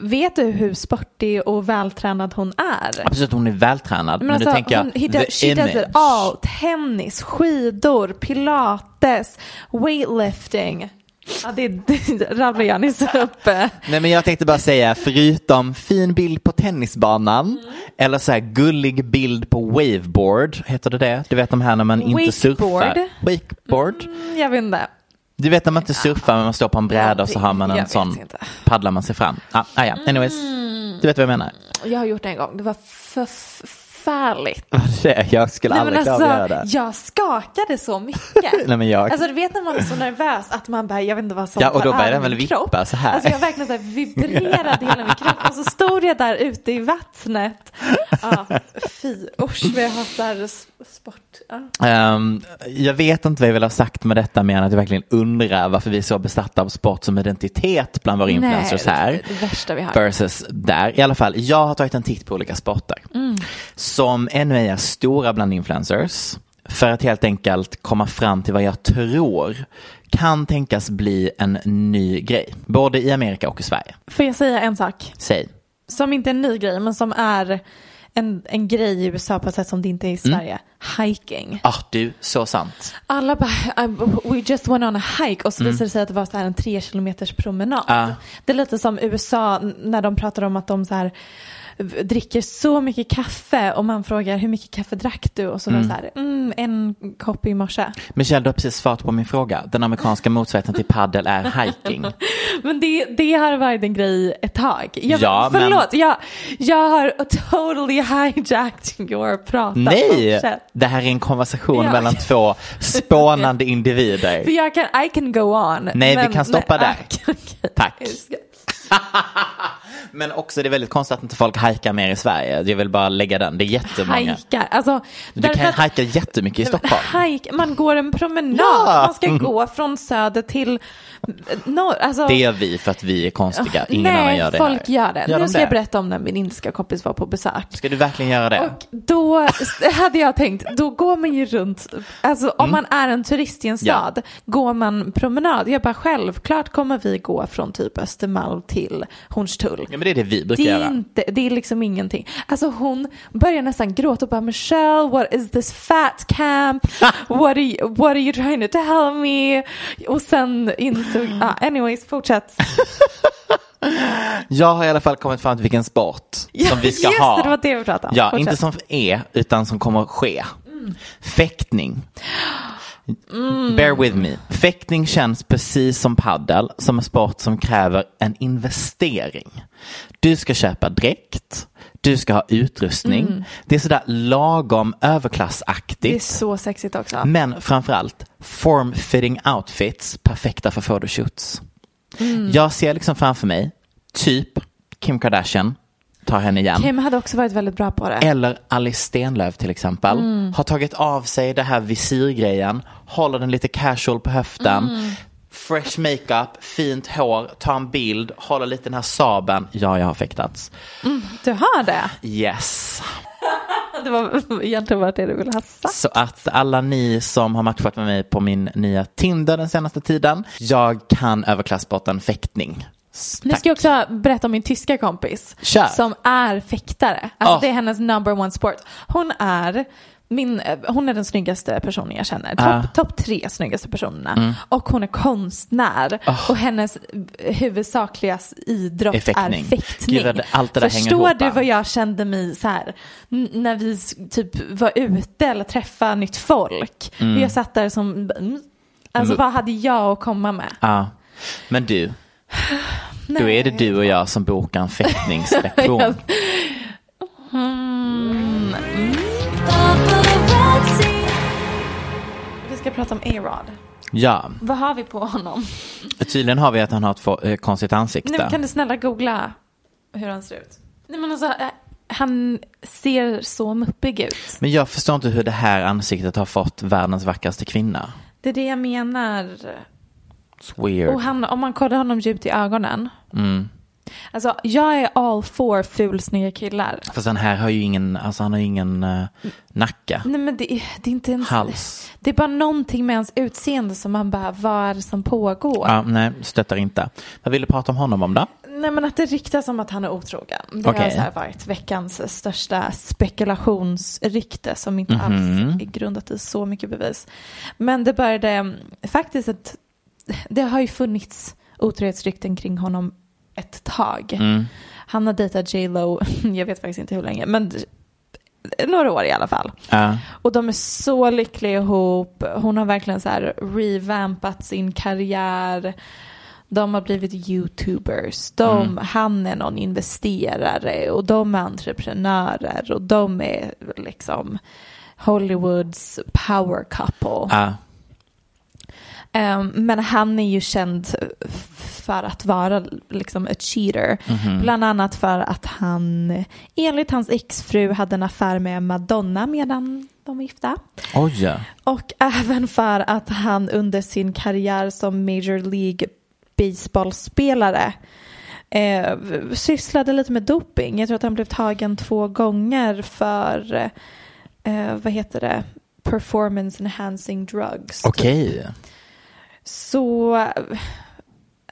S6: vet du hur sportig och vältränad hon är?
S5: Absolut, hon är vältränad, men,
S6: Men
S5: nu
S6: alltså,
S5: tänker jag
S6: hon, he does, she does it
S5: image.
S6: all. Tennis, skidor, pilates, weightlifting. Ja, det, det rabblar jag nyss upp.
S5: Nej men jag tänkte bara säga, förutom fin bild på tennisbanan eller så här gullig bild på waveboard, heter det det? Du vet de här när man inte surfar.
S6: Wakeboard. Mm, Jag vet inte.
S5: Du vet när man inte surfar men man står på en bräda och så har man en sån,
S6: inte.
S5: paddlar man sig fram. Ah, ah, ja, anyways. Du vet vad jag menar?
S6: Jag har gjort det en gång. Det var förfärligt.
S5: Jag skulle
S6: Nej,
S5: aldrig klara av att göra
S6: alltså,
S5: det.
S6: jag skakade så mycket.
S5: Nej, men jag-
S6: Alltså du vet när man är så nervös att man bara, jag vet inte vad som
S5: Ja, och då börjar den väl
S6: min
S5: vippa
S6: kropp.
S5: så här.
S6: Alltså jag verkligen så här vibrerade hela min kropp och så stod jag där ute i vattnet. Ja, fy, usch vad jag hatar sport. Ja.
S5: Ehm, jag vet inte vad jag vill ha sagt med detta mer än att jag verkligen undrar varför vi är så besatta av sport som identitet bland våra influencers
S6: Nej,
S5: här.
S6: det- det värsta vi har.
S5: Versus där. I alla fall, jag har tagit en titt på olika sporter
S6: Mm.
S5: som ännu är stora bland influencers för att helt enkelt komma fram till vad jag tror kan tänkas bli en ny grej. Både i Amerika och i Sverige.
S6: Får jag säga en sak?
S5: Säg.
S6: Som inte är en ny grej men som är en, en grej i USA på ett sätt som det inte är i Sverige. Hiking.
S5: Ah, du, så sant.
S6: Alla bara, "Uh, we just went on a hike och så
S5: Mm.
S6: visade det sig att det var så här en tre kilometers promenad.
S5: Ah.
S6: Det är lite som USA när de pratar om att de så här dricker så mycket kaffe och man frågar hur mycket kaffe drack du och så var det så här, mm, en kopp i morse.
S5: Michelle, du har precis svarat på min fråga. Den amerikanska motsvarigheten till paddel är hiking.
S6: Men det, det har varit en grej ett tag. Jag,
S5: Ja, men-
S6: förlåt, jag, jag har totally hijacked your prata.
S5: Nej, det här är en konversation
S6: Ja.
S5: mellan två spånande individer.
S6: För jag kan, I can go on.
S5: Nej, vi
S6: men-
S5: kan stoppa där.
S6: okej, okej.
S5: Tack. Men också det är väldigt konstigt att inte folk hajkar mer i Sverige. Jag vill bara lägga den. Det är jättemånga.
S6: Hajkar. Alltså,
S5: Du kan
S6: att-
S5: hajka jättemycket i Stockholm.
S6: Hike, man går en promenad.
S5: Ja.
S6: Man ska gå från söder till norr. Alltså,
S5: Det gör vi för att vi är konstiga. Ingen
S6: nej,
S5: annan gör det
S6: folk
S5: här.
S6: gör det.
S5: Gör
S6: nu
S5: de
S6: ska
S5: det?
S6: jag berätta om när min indiska kompis var på besök.
S5: Ska du verkligen göra det?
S6: Och då hade jag tänkt, då går man ju runt, alltså om
S5: Mm.
S6: man är en turist i en
S5: Ja.
S6: stad, går man promenad. Jag bara självklart kommer vi gå från typ Östermalm till Hornstull.
S5: Ja, men det är det vi brukar
S6: Det är,
S5: göra.
S6: inte, det är liksom ingenting. Alltså hon börjar nästan gråta och bara Michelle, what is this fat camp? What are you, what are you trying to tell me? Och sen insåg, ah, anyways, fortsätt.
S5: Jag har i alla fall kommit fram till vilken sport som vi ska
S6: just
S5: ha.
S6: det, det var det vi pratade om.
S5: Ja,
S6: Fortsätt.
S5: inte som är, utan som kommer att ske. Fäktning.
S6: Mm.
S5: Bear with me. Fäktning känns precis som paddel som en sport som kräver en investering. Du ska köpa dräkt, du ska ha utrustning. Det är sådär lagom
S6: Mm. Det är
S5: överklassaktigt.
S6: så sexigt också.
S5: Men framförallt form-fitting outfits, perfekta för photoshoots.
S6: Mm.
S5: Jag ser liksom framför mig, typ Kim Kardashian, ta henne igen.
S6: Kim hade också varit väldigt bra på det.
S5: Eller Alice Stenlöf till exempel.
S6: Mm.
S5: Har tagit av sig det här visirgrejen, håller den lite casual på höften.
S6: Mm.
S5: Fresh makeup, fint hår, tar en bild, håller lite den här saben. Ja, jag har fäktats.
S6: Du har det?
S5: Yes.
S6: Det var egentligen bara det du ville ha sagt.
S5: Så att alla ni som har matchat med mig på min nya Tinder den senaste tiden, jag kan överklasssporten fäktning. S-
S6: Nu
S5: tack.
S6: ska jag också berätta om min tyska kompis.
S5: Kör.
S6: Som är fäktare. Alltså
S5: Ah.
S6: det är hennes number one sport. Hon är min, eh, hon är den snyggaste personen jag känner. Topp
S5: Ah.
S6: top tre snyggaste personerna.
S5: Mm.
S6: Och hon är konstnär.
S5: Ah.
S6: Och hennes huvudsakliga idrott
S5: Är
S6: är
S5: fäktning. Gud, allt det där
S6: Förstår
S5: ihop,
S6: du
S5: va?
S6: vad jag kände mig så här när vi typ var ute eller träffade nytt folk.
S5: Mm.
S6: Hur jag satt där som, alltså vad hade jag att komma med?
S5: Ja. Men du, då är det du och jag som bokar en fäktningslektion.
S6: ska prata om A-Rod.
S5: Ja,
S6: Vad har vi på honom?
S5: tydligen har vi att han har ett eh, konstigt ansikte.
S6: Nej, kan du snälla googla hur han ser ut? Nej, men alltså, eh, han ser så muppig ut.
S5: Men jag förstår inte hur det här ansiktet har fått världens vackraste kvinna.
S6: Det är det jag menar.
S5: It's weird.
S6: Och han, om man kollar honom djupt i ögonen.
S5: Mm.
S6: Alltså, jag är all for fulsnygga killar.
S5: Fast den här har ju ingen, alltså han har ingen uh, nacke.
S6: Nej, men det, är- det är inte ens...
S5: Hals.
S6: Det är bara någonting med hans utseende som man bara, vad är det som pågår?
S5: Ja, nej, stöttar inte. Vad vill du prata om honom om då?
S6: Nej men att det ryktas om att han är otrogen. Det
S5: Okej.
S6: har så här varit veckans största spekulationsrykte som inte
S5: Mhm.
S6: alls är grundat i så mycket bevis. Men det började mm, faktiskt ett, det har ju funnits otrohetsrykten kring honom ett tag.
S5: Mm.
S6: Han har dejtat J Lo, jag vet faktiskt inte hur länge, men några år i alla fall.
S5: Ja.
S6: Och de är så lyckliga ihop. Hon har verkligen så här revampat sin karriär. De har blivit YouTubers. De,
S5: Mm.
S6: Han är någon investerare och de är entreprenörer och de är liksom Hollywoods power couple.
S5: Ja.
S6: Um, men han är ju känd för att vara liksom a cheater.
S5: Mhm.
S6: Bland annat för att han enligt hans exfru hade en affär med Madonna medan de var gifta.
S5: Oj.
S6: Och även för att han under sin karriär som Major League baseballspelare eh, sysslade lite med doping. Jag tror att han blev tagen två gånger för, eh, vad heter det, performance enhancing drugs.
S5: Okej.
S6: Så,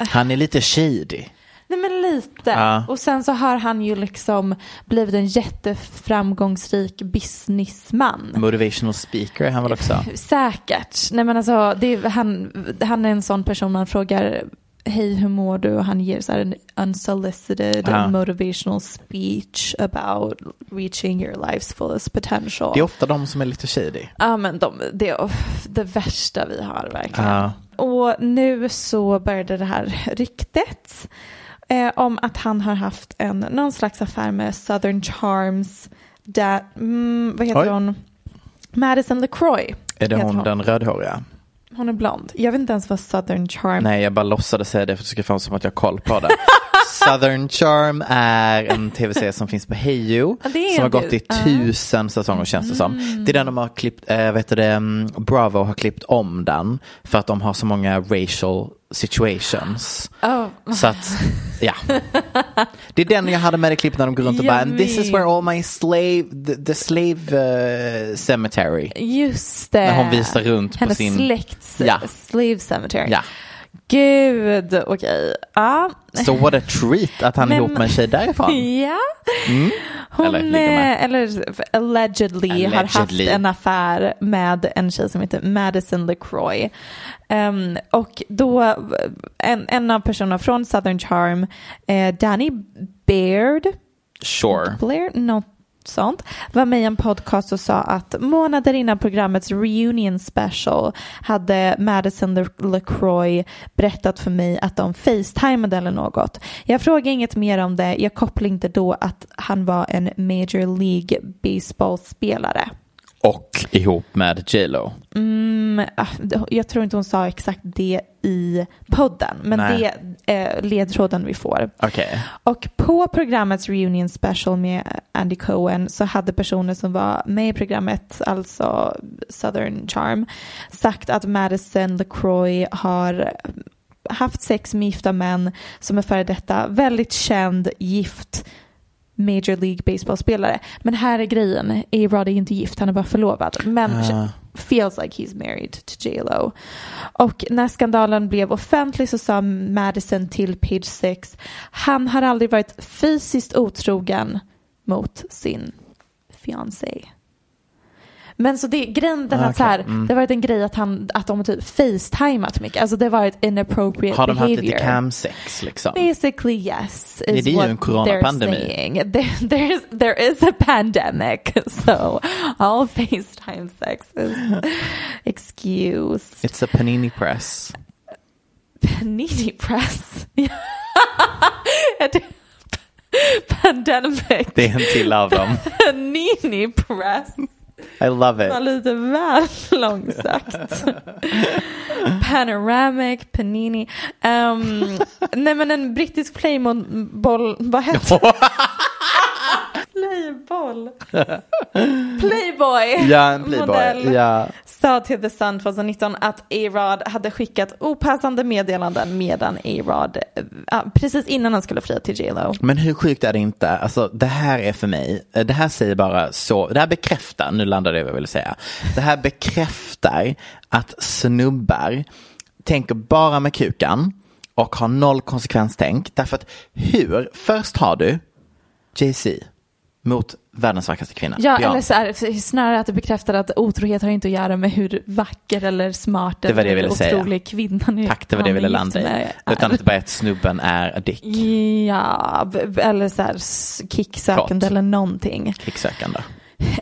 S5: Han är lite shady.
S6: nej men lite.
S5: Ja.
S6: Och sen så har han ju liksom blivit en jätteframgångsrik businessman.
S5: Motivational speaker är han väl också?
S6: Säkert. Nej men alltså, det är, han, han är en sån person man frågar hej hur mår du? Och han ger så här en unsolicited
S5: Ja.
S6: motivational speech about reaching your life's fullest potential.
S5: Det är ofta de som är lite shady.
S6: Ja men de, det är det värsta vi har verkligen.
S5: Ja.
S6: Och nu så började det här ryktet eh, om att han har haft en, någon slags affär med Southern Charms, da, mm, vad heter
S5: Oj.
S6: hon? Madison LaCroix.
S5: Är det
S6: heter
S5: hon den rödhåriga?
S6: Hon är blond. Jag vet inte ens vad Southern Charm
S5: Nej, jag bara låtsades säga det för att det ska få som att jag har koll på det. Southern Charm är en tv-serie som finns på Heyo.
S6: Ja,
S5: Som har gått i tusen säsonger känns det som. Det är den de har klippt, äh, vet du det, mm, Bravo har klippt om den. För att de har så många racial situations.
S6: Oh.
S5: Så att, ja. Det är den jag hade med i klippet när de går runt och bara, And this is where all my slave, the, the slave uh, cemetery.
S6: Just det.
S5: När hon visar runt på
S6: Hennes
S5: sin-
S6: släkts
S5: Ja.
S6: slave cemetery.
S5: Ja.
S6: Gud, okej. Ja.
S5: So what a treat att han är ihop med en tjej därifrån.
S6: Ja.
S5: Mm.
S6: Hon,
S5: Eller med.
S6: eller allegedly, har haft
S5: Allegedly.
S6: en affär med en tjej som heter Madison LaCroix. Um, och då, en, en av personerna från Southern Charm, eh, Danny Baird,
S5: Sure.
S6: Blair, något sånt, var med i en podcast och sa att månader innan programmets reunion special hade Madison LaCroix berättat för mig att de facetimade eller något. Jag frågade inget mer om det, jag kopplade inte då att han var en Major League Baseball-spelare.
S5: Och ihop med J Lo.
S6: Mm, ah, jag tror inte hon sa exakt det i podden, men
S5: Nej.
S6: det är ledtråden vi får.
S5: Okej.
S6: Och på programmets reunion special med Andy Cohen så hade personer som var med i programmet, alltså Southern Charm, sagt att Madison LaCroix har haft sex med gifta män som är före detta väldigt känd gift Major League Baseball-spelare. Men här är grejen, A-Rod är inte gift, han är bara förlovad. Men
S5: Ah.
S6: feels like he's married to J Lo. Och när skandalen blev offentlig så sa Madison till Page Six, han har aldrig varit fysiskt otrogen mot sin fiancé. Men så det är grejen den
S5: Ah,
S6: att så här.
S5: Mm.
S6: det har varit en grej att, han, att de har typ facetimat mycket. Alltså det har varit inappropriate
S5: Har de haft
S6: behavior.
S5: lite camsex liksom?
S6: Basically yes.
S5: Nej,
S6: Is
S5: det är ju en coronapandemi.
S6: There, there's, there is a pandemic. So all FaceTime sex is excused.
S5: It's a panini press.
S6: Panini press. Pandemic.
S5: Det är en till av dem.
S6: Panini press.
S5: I love
S6: var
S5: it.
S6: lite väl långsökt. Panoramic, Panini. Um, nej men en brittisk playboll, vad heter det? Playboll. Playboy.
S5: Ja, en playboy.
S6: modell
S5: Ja.
S6: Sa till The Sun 2019 att A-Rod hade skickat opassande meddelanden medan A-Rod, eh, ah, precis innan han skulle fria till J.Lo.
S5: Men hur sjukt är det inte? Alltså det här är för mig, eh, det här säger bara så, det här bekräftar, nu landade det vad jag ville säga. Det här bekräftar att snubbar tänker bara med kukan och har noll konsekvenstänk. Därför att hur, först har du Jay-Z mot världens vackraste kvinna.
S6: Ja,
S5: Beyoncé.
S6: eller så här, snarare att det bekräftar att otrohet har inte att göra med hur vacker eller smart
S5: Det var det jag
S6: eller
S5: ville säga.
S6: otrolig kvinnan är.
S5: Tack, det var det jag ville landa i. Utan att det bara är att snubben är a dick,
S6: Ja, eller så här kicksökande eller någonting.
S5: kicksökande.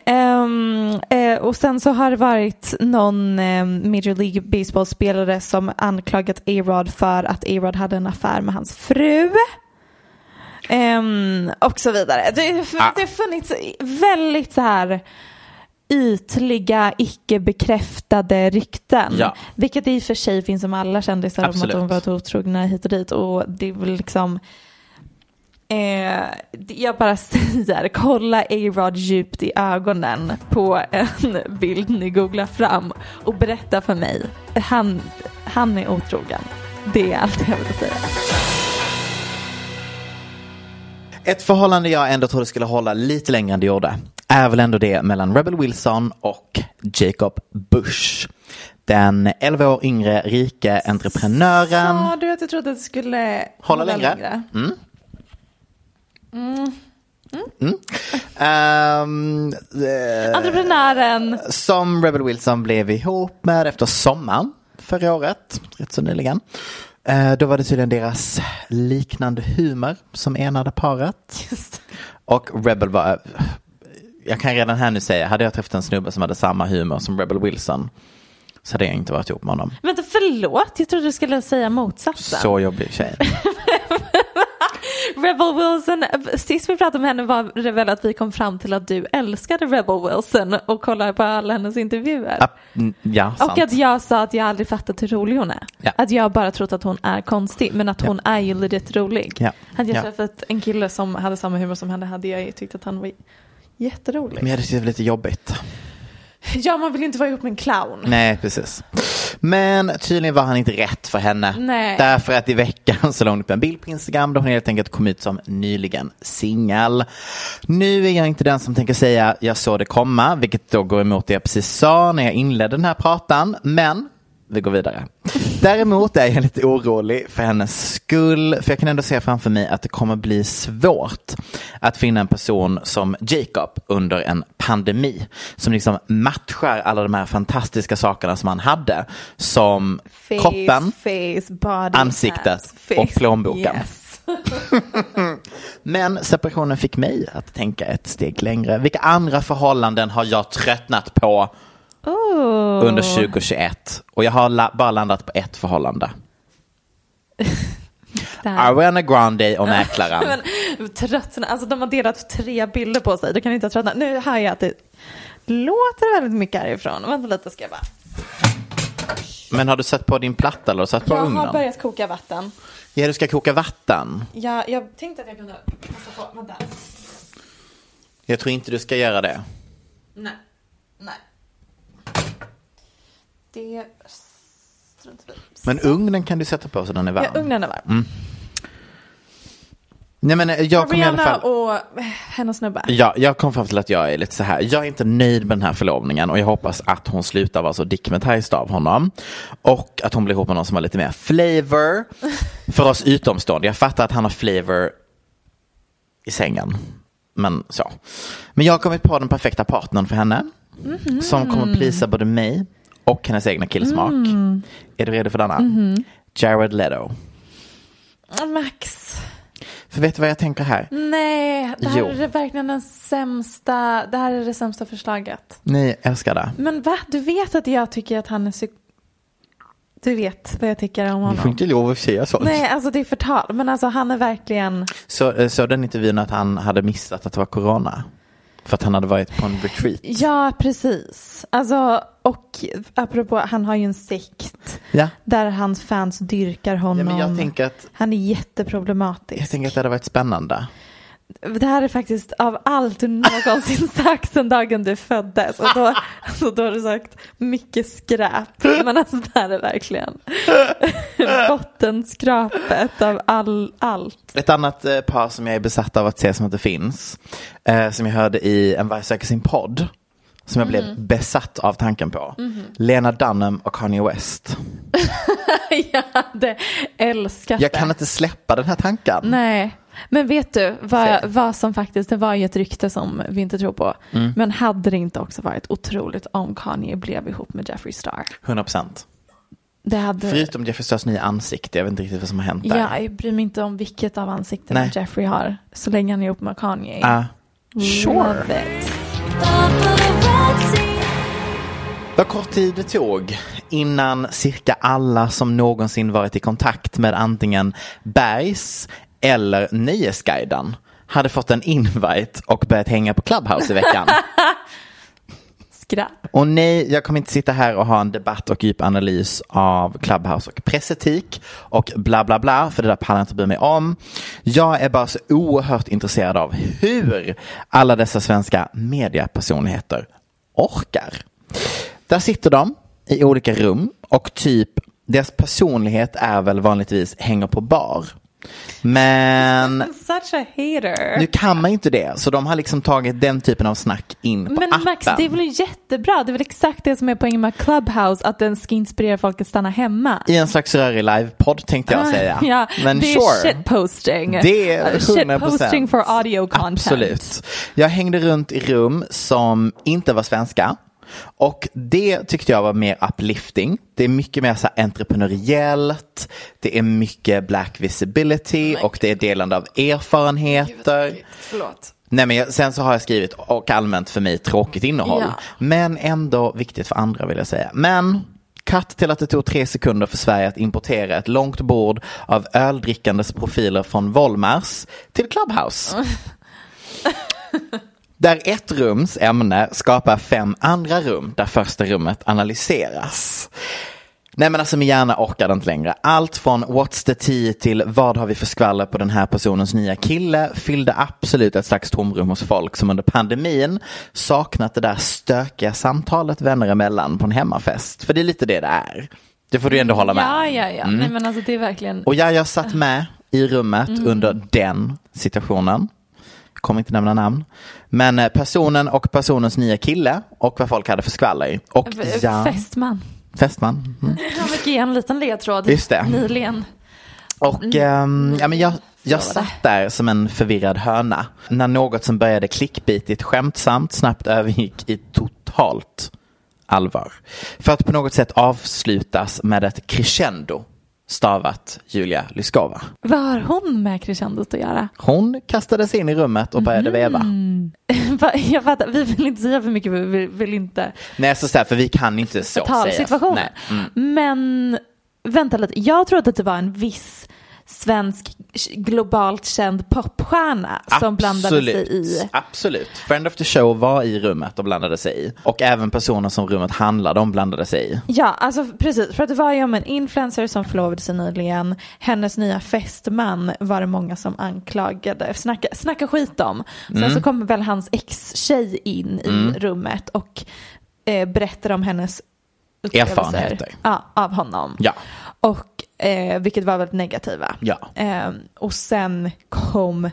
S6: Ehm, eh, och sen så har det varit någon eh, Major League Baseball-spelare som anklagat A-Rod för att A-Rod hade en affär med hans fru. Ehm, och så vidare. Det,
S5: Ah.
S6: det har funnits väldigt så här ytliga, icke bekräftade rykten.
S5: Ja.
S6: Vilket i och för sig finns om alla kändisar om att
S5: Absolut.
S6: de varit otrogna hit och dit. Och det är väl liksom Eh, jag bara säger, kolla A-Rod djupt i ögonen på en bild ni googlar fram och berätta för mig. Han, han är otrogen. Det är allt jag vill säga.
S5: Ett förhållande jag ändå trodde skulle hålla lite längre än det gjorde är väl ändå det mellan Rebel Wilson och Jacob Bush. Den 11 år yngre rike entreprenören.
S6: Sa du att du trodde att det skulle
S5: Hålla längre. Mm. Mm. Ehm, eh,
S6: Entreprenören.
S5: som Rebel Wilson blev ihop med efter sommaren förra året, rätt så nyligen. Eh, då var det tydligen deras liknande humor som enade paret. Och Rebel var, jag kan redan här nu säga, hade jag träffat en snubbe som hade samma humor som Rebel Wilson så hade jag inte varit ihop med honom.
S6: Vänta, förlåt, jag trodde du skulle säga motsatsen.
S5: Så jobbig tjej.
S6: Rebel Wilson, sist vi pratade med henne var det väl att vi kom fram till att du älskade Rebel Wilson och kollade på alla hennes intervjuer.
S5: Ja, ja sant.
S6: och att jag sa att jag aldrig fattat hur rolig hon är.
S5: Ja.
S6: Att jag bara trott att hon är konstig, men att hon är ju legit rolig.
S5: Ja.
S6: Hade jag
S5: Ja.
S6: träffat en kille som hade samma humor som henne hade jag tyckt att han var jätterolig.
S5: Men jag hade tyckt det var lite jobbigt.
S6: Ja, man vill inte vara ihop med en clown.
S5: Nej, precis. Men tydligen var han inte rätt för henne.
S6: Nej.
S5: Därför att i veckan så la hon upp en bild på Instagram där hon helt enkelt kom ut som nyligen singel. Nu är jag inte den som tänker säga jag såg det komma, vilket då går emot det jag precis sa när jag inledde den här pratan. Men vi går vidare. Däremot är jag lite orolig för hennes skull, för jag kan ändå se framför mig att det kommer bli svårt att finna en person som Jacob under en pandemi, som liksom matchar alla de här fantastiska sakerna som han hade, som
S6: Face,
S5: kroppen,
S6: face, body,
S5: ansiktet
S6: face.
S5: och plånboken.
S6: Yes.
S5: Men separationen fick mig att tänka ett steg längre. Vilka andra förhållanden har jag tröttnat på
S6: Oh.
S5: under 2021? Och jag har la- bara landat på ett förhållande. Ariana Grande och mäklaren.
S6: Tröttna, alltså de har delat tre bilder på sig, då kan inte ha tröttnat. Nu hör jag att det låter väldigt mycket härifrån. Vänta lite ska jag bara.
S5: Men har du satt på din platta eller har du satt på
S6: Jag har
S5: ugnen?
S6: börjat koka vatten.
S5: Ja, du ska koka vatten.
S6: Jag, jag tänkte att jag kunde passa på, vänta.
S5: Jag tror inte du ska göra det.
S6: Nej, nej. Det struntar.
S5: Men ugnen kan du sätta på så den är varm.
S6: Ja, ugnen är varm.
S5: Nej, men eh, jag kommer i alla fall...
S6: och eh, hennes snubbe.
S5: Ja, jag kom fram till att jag är lite så här. Jag är inte nöjd med den här förlovningen och jag hoppas att hon slutar vara så dickmetized av honom. Och att hon blir ihop med någon som har lite mer flavor för oss utomstående. Jag fattar att han har flavor i sängen. Men så. Men jag har kommit på den perfekta partnern för henne. Som kommer plisa både mig och hennes egna killsmak. Är du redo för denna? Jared Leto.
S6: Max.
S5: För vet du vad jag tänker här?
S6: Nej, det här
S5: Jo.
S6: är verkligen den sämsta, det här är det sämsta förslaget.
S5: Ni älskar det.
S6: Men va? Du vet att jag tycker att han är psyk... Du vet vad jag tycker om
S5: Vi får
S6: honom.
S5: inte lov att säga sånt.
S6: Nej, alltså det är förtal. Men alltså han är verkligen...
S5: Så, eh, så den intervjun att han hade missat att det var corona? För att han hade varit på en retreat?
S6: Ja, precis. Alltså, och apropå, han har ju en sekt
S5: Ja.
S6: där hans fans dyrkar honom.
S5: ja men jag tänker att,
S6: Han är jätteproblematisk.
S5: jag tänker att det hade varit spännande.
S6: Det här är faktiskt av allt du någonsin sagt sedan dagen du föddes. Och då, så då har du sagt mycket skräp. Men alltså det här är verkligen bottenskrapet av all, allt.
S5: Ett annat eh, par som jag är besatt av att se som inte finns, eh, som jag hörde i En varg söker sin podd, som jag blev
S6: Mhm.
S5: besatt av tanken på. Lena Dunham och Kanye West.
S6: Jag hade älskat
S5: Jag kan inte släppa den här tanken.
S6: Nej, men vet du vad, vad som faktiskt, det var ju ett rykte som vi inte tror på.
S5: Mm.
S6: Men hade det inte också varit otroligt om Kanye blev ihop med Jeffree Star?
S5: 100 procent.
S6: Hade...
S5: Förutom Jeffrey Stars nya ansikte, jag vet inte riktigt vad som har hänt där.
S6: Ja, jag bryr mig inte om vilket av ansiktena
S5: Nej.
S6: Jeffrey har. Så länge han är ihop med Kanye.
S5: Ah, sure. Vad kort tid det tog innan cirka alla som någonsin varit i kontakt med antingen Bergs eller Nöjesguiden hade fått en invite och börjat hänga på Clubhouse i veckan.
S6: Skräp.
S5: Och nej, jag kommer inte sitta här och ha en debatt och djup analys av Clubhouse och pressetik och bla bla bla, för det där pallar jag inte bry mig om. Jag är bara så oerhört intresserad av hur alla dessa svenska mediapersonligheter orkar. Där sitter de i olika rum och typ deras personlighet är väl vanligtvis hänger på bar. Men
S6: Such a hater.
S5: nu kan man ju inte det, så de har liksom tagit den typen av snack in på
S6: Men
S5: appen.
S6: Max, det är väl jättebra. Det är väl exakt det som är poängen med Clubhouse, att den ska inspirera folk att stanna hemma.
S5: I en slags rörig livepodd tänkte jag säga.
S6: Ah, Ja,
S5: Men
S6: det är
S5: sure.
S6: shitposting.
S5: Det är
S6: Uh,
S5: 100%.
S6: Shitposting for audio content.
S5: Absolut. Jag hängde runt i rum som inte var svenska. Och det tyckte jag var mer uplifting. Det är mycket mer så här entreprenöriellt. Det är mycket black visibility och det är delande av erfarenheter.
S6: Förlåt.
S5: Nej men sen så har jag skrivit och allmänt för mig tråkigt innehåll.
S6: Ja.
S5: Men ändå viktigt för andra vill jag säga. Men Cut till att det tog tre sekunder för Sverige att importera ett långt bord av öldrickandes profiler från Volmars till Clubhouse. Där ett rums ämne skapar fem andra rum där första rummet analyseras. Nej men alltså min hjärna orkade inte längre. Allt från What's the tea till vad har vi för skvaller på den här personens nya kille fyllde absolut ett slags tomrum hos folk som under pandemin saknat det där stökiga samtalet vänner emellan på en hemmafest. För det är lite det det är. Det får du ändå hålla med
S6: Ja, ja, ja.
S5: Mm.
S6: Nej, men alltså det är verkligen...
S5: Och jag, jag satt med i rummet
S6: Mm.
S5: under den situationen. Kommer inte nämna namn. Men eh, personen och personens nya kille och vad folk hade för skvaller. Och ja,
S6: Fästman.
S5: fästman. Mm.
S6: Han fick ge en liten ledtråd
S5: Just det.
S6: nyligen.
S5: Och ehm, ja, men jag, jag satt där som en förvirrad höna. När något som började klickbitigt skämtsamt snabbt övergick i totalt allvar. För att på något sätt avslutas med ett crescendo stavat Julia Lyskova.
S6: Vad har hon med crescendot att göra?
S5: Hon kastade sig in i rummet och började veva.
S6: Va- Jag fattar, vi vill inte säga för mycket, vi vill, vill inte
S5: Nej, så, här, för vi kan inte så säga. Mm.
S6: Men vänta lite, jag trodde att det var en viss svensk globalt känd popstjärna som blandade sig i.
S5: Absolut. Friend of the show var i rummet och blandade sig i. Och även personer som rummet handlade om blandade sig i.
S6: Ja, alltså precis. För att det var ju om en influencer som förlovade sig nyligen. Hennes nya fästman var det många som anklagade, snacka, snacka skit om. Sen
S5: Mm.
S6: så kommer väl hans ex-tjej in i rummet och eh, berättar om hennes upplevelser.
S5: Erfarenheter.
S6: Ja, av honom.
S5: Ja.
S6: Och eh, vilket var väldigt negativa.
S5: Ja.
S6: Eh, och sen kom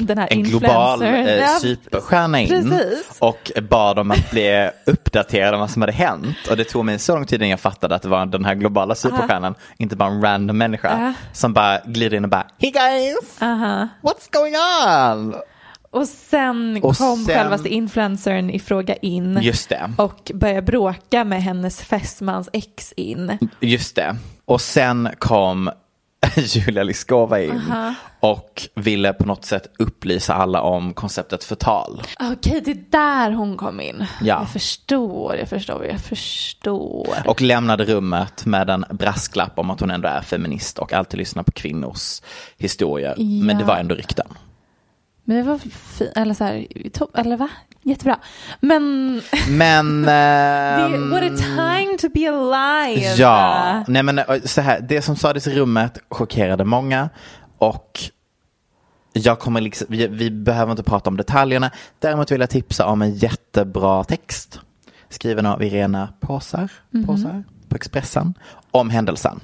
S6: den här
S5: En global eh, superstjärna in
S6: Precis.
S5: och bad om att bli uppdaterad om vad som hade hänt. Och det tog mig så lång tid innan jag fattade att det var den här globala superstjärnan, inte bara en random människa
S6: Ja.
S5: som bara glider in och bara Hey guys!
S6: Aha.
S5: What's going on?
S6: Och sen
S5: Och
S6: kom
S5: sen-
S6: självaste influencern i fråga in.
S5: Just det.
S6: Och började bråka med hennes fästmans ex in.
S5: Just det. Och sen kom Julia Lyskova in och ville på något sätt upplysa alla om konceptet förtal.
S6: Okej, det är där hon kom in.
S5: Ja.
S6: Jag förstår, jag förstår, jag förstår.
S5: Och lämnade rummet med en brasklapp om att hon ändå är feminist och alltid lyssnar på kvinnors historier. Men
S6: Ja.
S5: det var ändå rykten.
S6: Men det var fint, eller så här, topp, eller va? Jättebra. Men
S5: Men... ehm,
S6: what a time to be alive.
S5: Ja, nej men eh, så här, det som sades i rummet chockerade många och jag kommer liksom, vi, vi behöver inte prata om detaljerna. Däremot vill jag tipsa om en jättebra text skriven av Irena Påsar,
S6: Mhm.
S5: Påsar på Expressen om händelsen.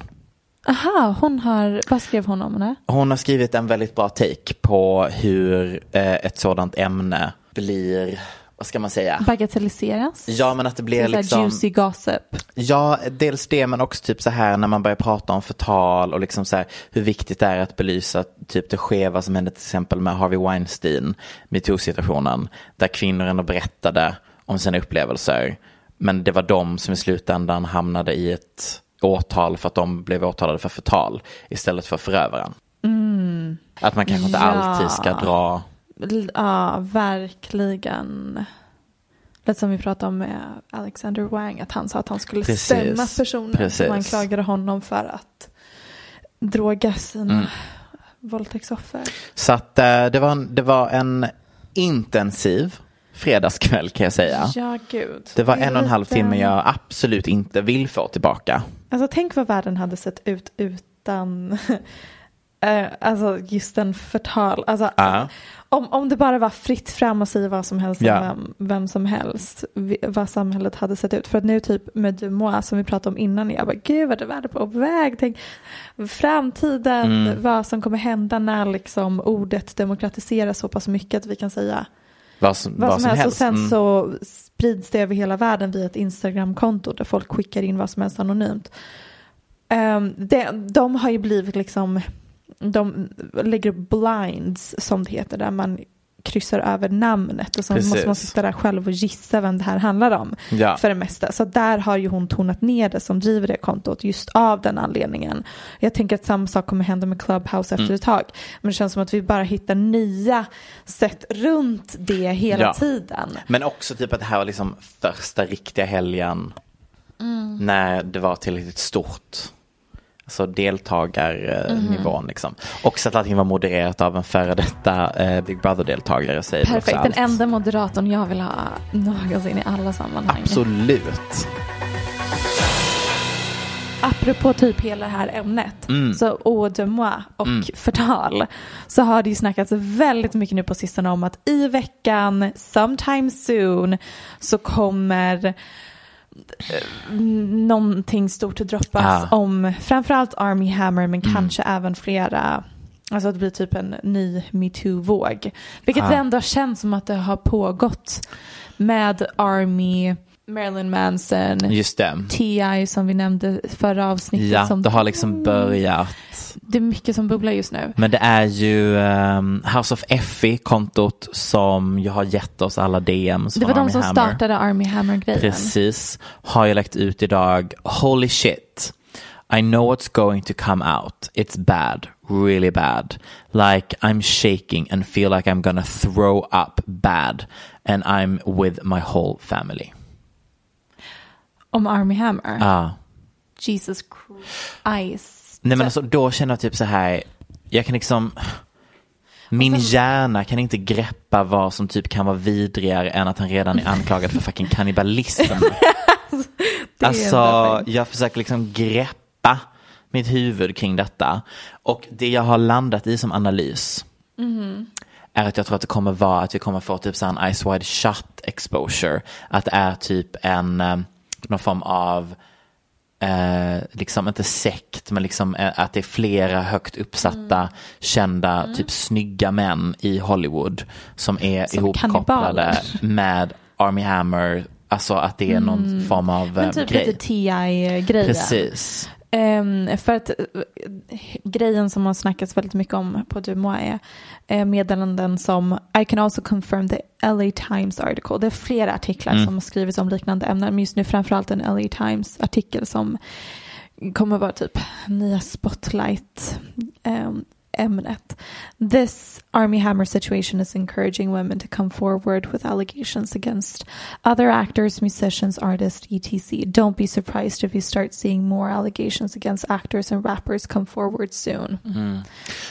S6: Aha, hon har, vad skrev hon om det?
S5: Hon har skrivit en väldigt bra take på hur eh, ett sådant ämne blir, vad ska man säga?
S6: Bagatelliseras?
S5: Ja men att det blir
S6: Så
S5: liksom
S6: Juicy gossip.
S5: Ja, dels det men också typ så här när man börjar prata om förtal och liksom så här hur viktigt det är att belysa typ det skeva som hände till exempel med Harvey Weinstein, metoo-situationen, där kvinnor ändå berättade om sina upplevelser. Men det var de som i slutändan hamnade i ett åtal för att de blev åtalade för förtal istället för förövaren. Att man kanske inte
S6: Ja.
S5: alltid ska dra
S6: Ja, verkligen. Lite som vi pratade om med Alexander Wang, att han sa att han skulle
S5: Precis.
S6: stämma personen
S5: Precis.
S6: som anklagade honom för att droga sina
S5: Mm.
S6: våldtäktsoffer.
S5: Så att eh, det, var det var en intensiv fredagskväll kan jag säga.
S6: Ja, gud.
S5: Det var en och en halv timme jag absolut inte vill få tillbaka.
S6: Alltså tänk vad världen hade sett ut utan eh, alltså just en förtal. Alltså,
S5: Ja.
S6: om, om det bara var fritt fram att säga vad som helst
S5: Ja.
S6: vem, vem som helst, vad samhället hade sett ut. För att nu typ med Dumois som vi pratade om innan, jag bara gud vad det är på väg. Tänk framtiden,
S5: Mm.
S6: vad som kommer hända när liksom ordet demokratiseras så pass mycket att vi kan säga
S5: Vad som,
S6: vad, som, helst. Och sen
S5: Mm.
S6: så sprids det över hela världen via ett Instagramkonto där folk skickar in vad som helst anonymt. Um, det, de har ju blivit liksom, de lägger upp blinds som det heter, där man kryssar över namnet och så
S5: Precis.
S6: måste man sitta där själv och gissa vem det här handlar om
S5: Ja.
S6: för det mesta. Så där har ju hon tonat ner det som driver det kontot just av den anledningen. Jag tänker att samma sak kommer hända med Clubhouse efter
S5: Mm.
S6: ett tag. Men det känns som att vi bara hittar nya sätt runt det hela
S5: Ja.
S6: tiden.
S5: Men också typ att det här var liksom första riktiga helgen
S6: Mm.
S5: när det var tillräckligt stort. Alltså deltagarnivån
S6: Mhm.
S5: liksom. Också att allting var modererat av en före detta eh, Big Brother-deltagare säger
S6: Perfekt, den enda moderatorn jag vill ha någonsin i alla sammanhang.
S5: Absolut.
S6: Apropå typ hela det här ämnet,
S5: Mm.
S6: så eau de moi och
S5: Mm.
S6: förtal, så har det ju snackats väldigt mycket nu på sistone om att i veckan, sometime soon, så kommer någonting stort att droppas
S5: Ah.
S6: om framförallt Army Hammer men
S5: Mm.
S6: kanske även flera Alltså att det blir typ en ny metoo-våg. Vilket
S5: Ah.
S6: det ändå känns som att det har pågått med Army, Marilyn Manson,
S5: Just det.
S6: T.I. som vi nämnde förra avsnittet.
S5: Ja,
S6: som,
S5: det har liksom börjat.
S6: det är mycket som bubblar just nu.
S5: Men det är ju ehm, House of Effie, kontot som ju har gett oss alla DMs
S6: Det var de
S5: Army
S6: som
S5: Hammer.
S6: startade Army Hammer-grejen.
S5: Precis. Har jag lagt ut idag. Holy shit. I know what's going to come out. It's bad. Really bad. Like I'm shaking and feel like I'm gonna throw up bad. And I'm with my whole family.
S6: Om Army Hammer.
S5: Ah.
S6: Jesus Christ.
S5: Nej men alltså då känner jag typ så här. Jag kan liksom. Min hjärna kan inte greppa vad som typ kan vara vidrigare än att han redan är anklagad för fucking kannibalism. Alltså, jag försöker liksom greppa mitt huvud kring detta. Och det jag har landat i som analys
S6: Mhm.
S5: är att jag tror att det kommer vara att vi kommer få typ så här en Ice Wide Shut exposure. Att det är typ en, eh, någon form av, eh, liksom inte sekt, men liksom eh, att det är flera högt uppsatta,
S6: Mm.
S5: kända, typ snygga män i Hollywood som är
S6: Som
S5: ihopkopplade
S6: kannibaler.
S5: med Army Hammer. Alltså att det är någon form av eh,
S6: Men typ
S5: grej.
S6: lite T.I.-grejen.
S5: Precis.
S6: Ehm, för att eh, grejen som har snackats väldigt mycket om på Dumois är eh, meddelanden som I can also confirm the LA Times article. Det är flera artiklar
S5: Mm.
S6: som har skrivits om liknande ämnen men just nu framförallt en LA Times artikel som kommer vara typ nya spotlight ehm, ämnet. This Army Hammer situation is encouraging women to come forward with allegations against other actors, musicians, artists, etc. Don't be surprised if you start seeing more allegations against actors and rappers come forward soon.
S5: Mm.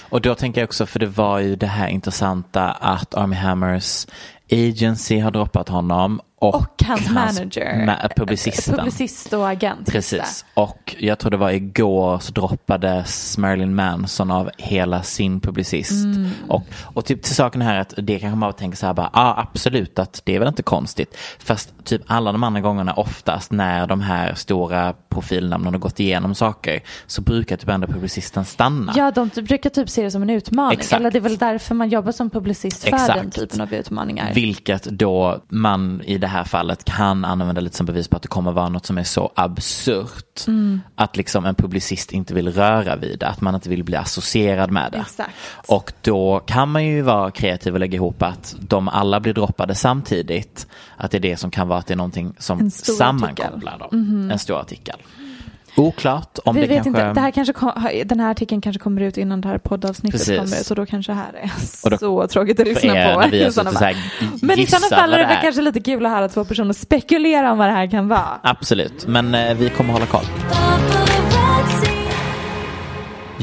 S5: Och då tänker jag också, för det var ju det här intressanta att Army Hammers agency har droppat honom och,
S6: Och hans manager.
S5: ma- publicisten.
S6: Publicist och agent.
S5: Precis. Och jag tror det var igår så droppades Marilyn Manson av hela sin publicist.
S6: Mm.
S5: Och, och typ till saken här att det kanske man tänker så här bara, ja ah, absolut att det är väl inte konstigt. Fast typ alla de andra gångerna oftast när de här stora profilnamnen har gått igenom saker så brukar typ ändå publicisten stanna.
S6: Ja, de brukar typ se det som en utmaning.
S5: Exakt.
S6: Eller det är väl därför man jobbar som publicist för
S5: Exakt.
S6: den typen av utmaningar.
S5: Vilket då man i det här fallet kan använda lite som bevis på att det kommer vara något som är så absurt.
S6: Mm.
S5: Att liksom en publicist inte vill röra vid det, att man inte vill bli associerad med det.
S6: Exakt.
S5: Och då kan man ju vara kreativ och lägga ihop att de alla blir droppade samtidigt. Att det är det som kan vara att det är någonting som sammankopplar dem.
S6: Mhm.
S5: En stor artikel. Oklart om
S6: Vi
S5: det
S6: vet
S5: kanske...
S6: inte, det här kanske den här artikeln kanske kommer ut innan det här poddavsnittet
S5: Precis.
S6: kommer ut och då kanske det här är
S5: Och då-
S6: så tråkigt att lyssna på. i
S5: så här
S6: Men i sådana fall är det
S5: det är.
S6: kanske lite kul att höra två personer spekulera om vad det här kan vara.
S5: Absolut, men eh, vi kommer hålla koll.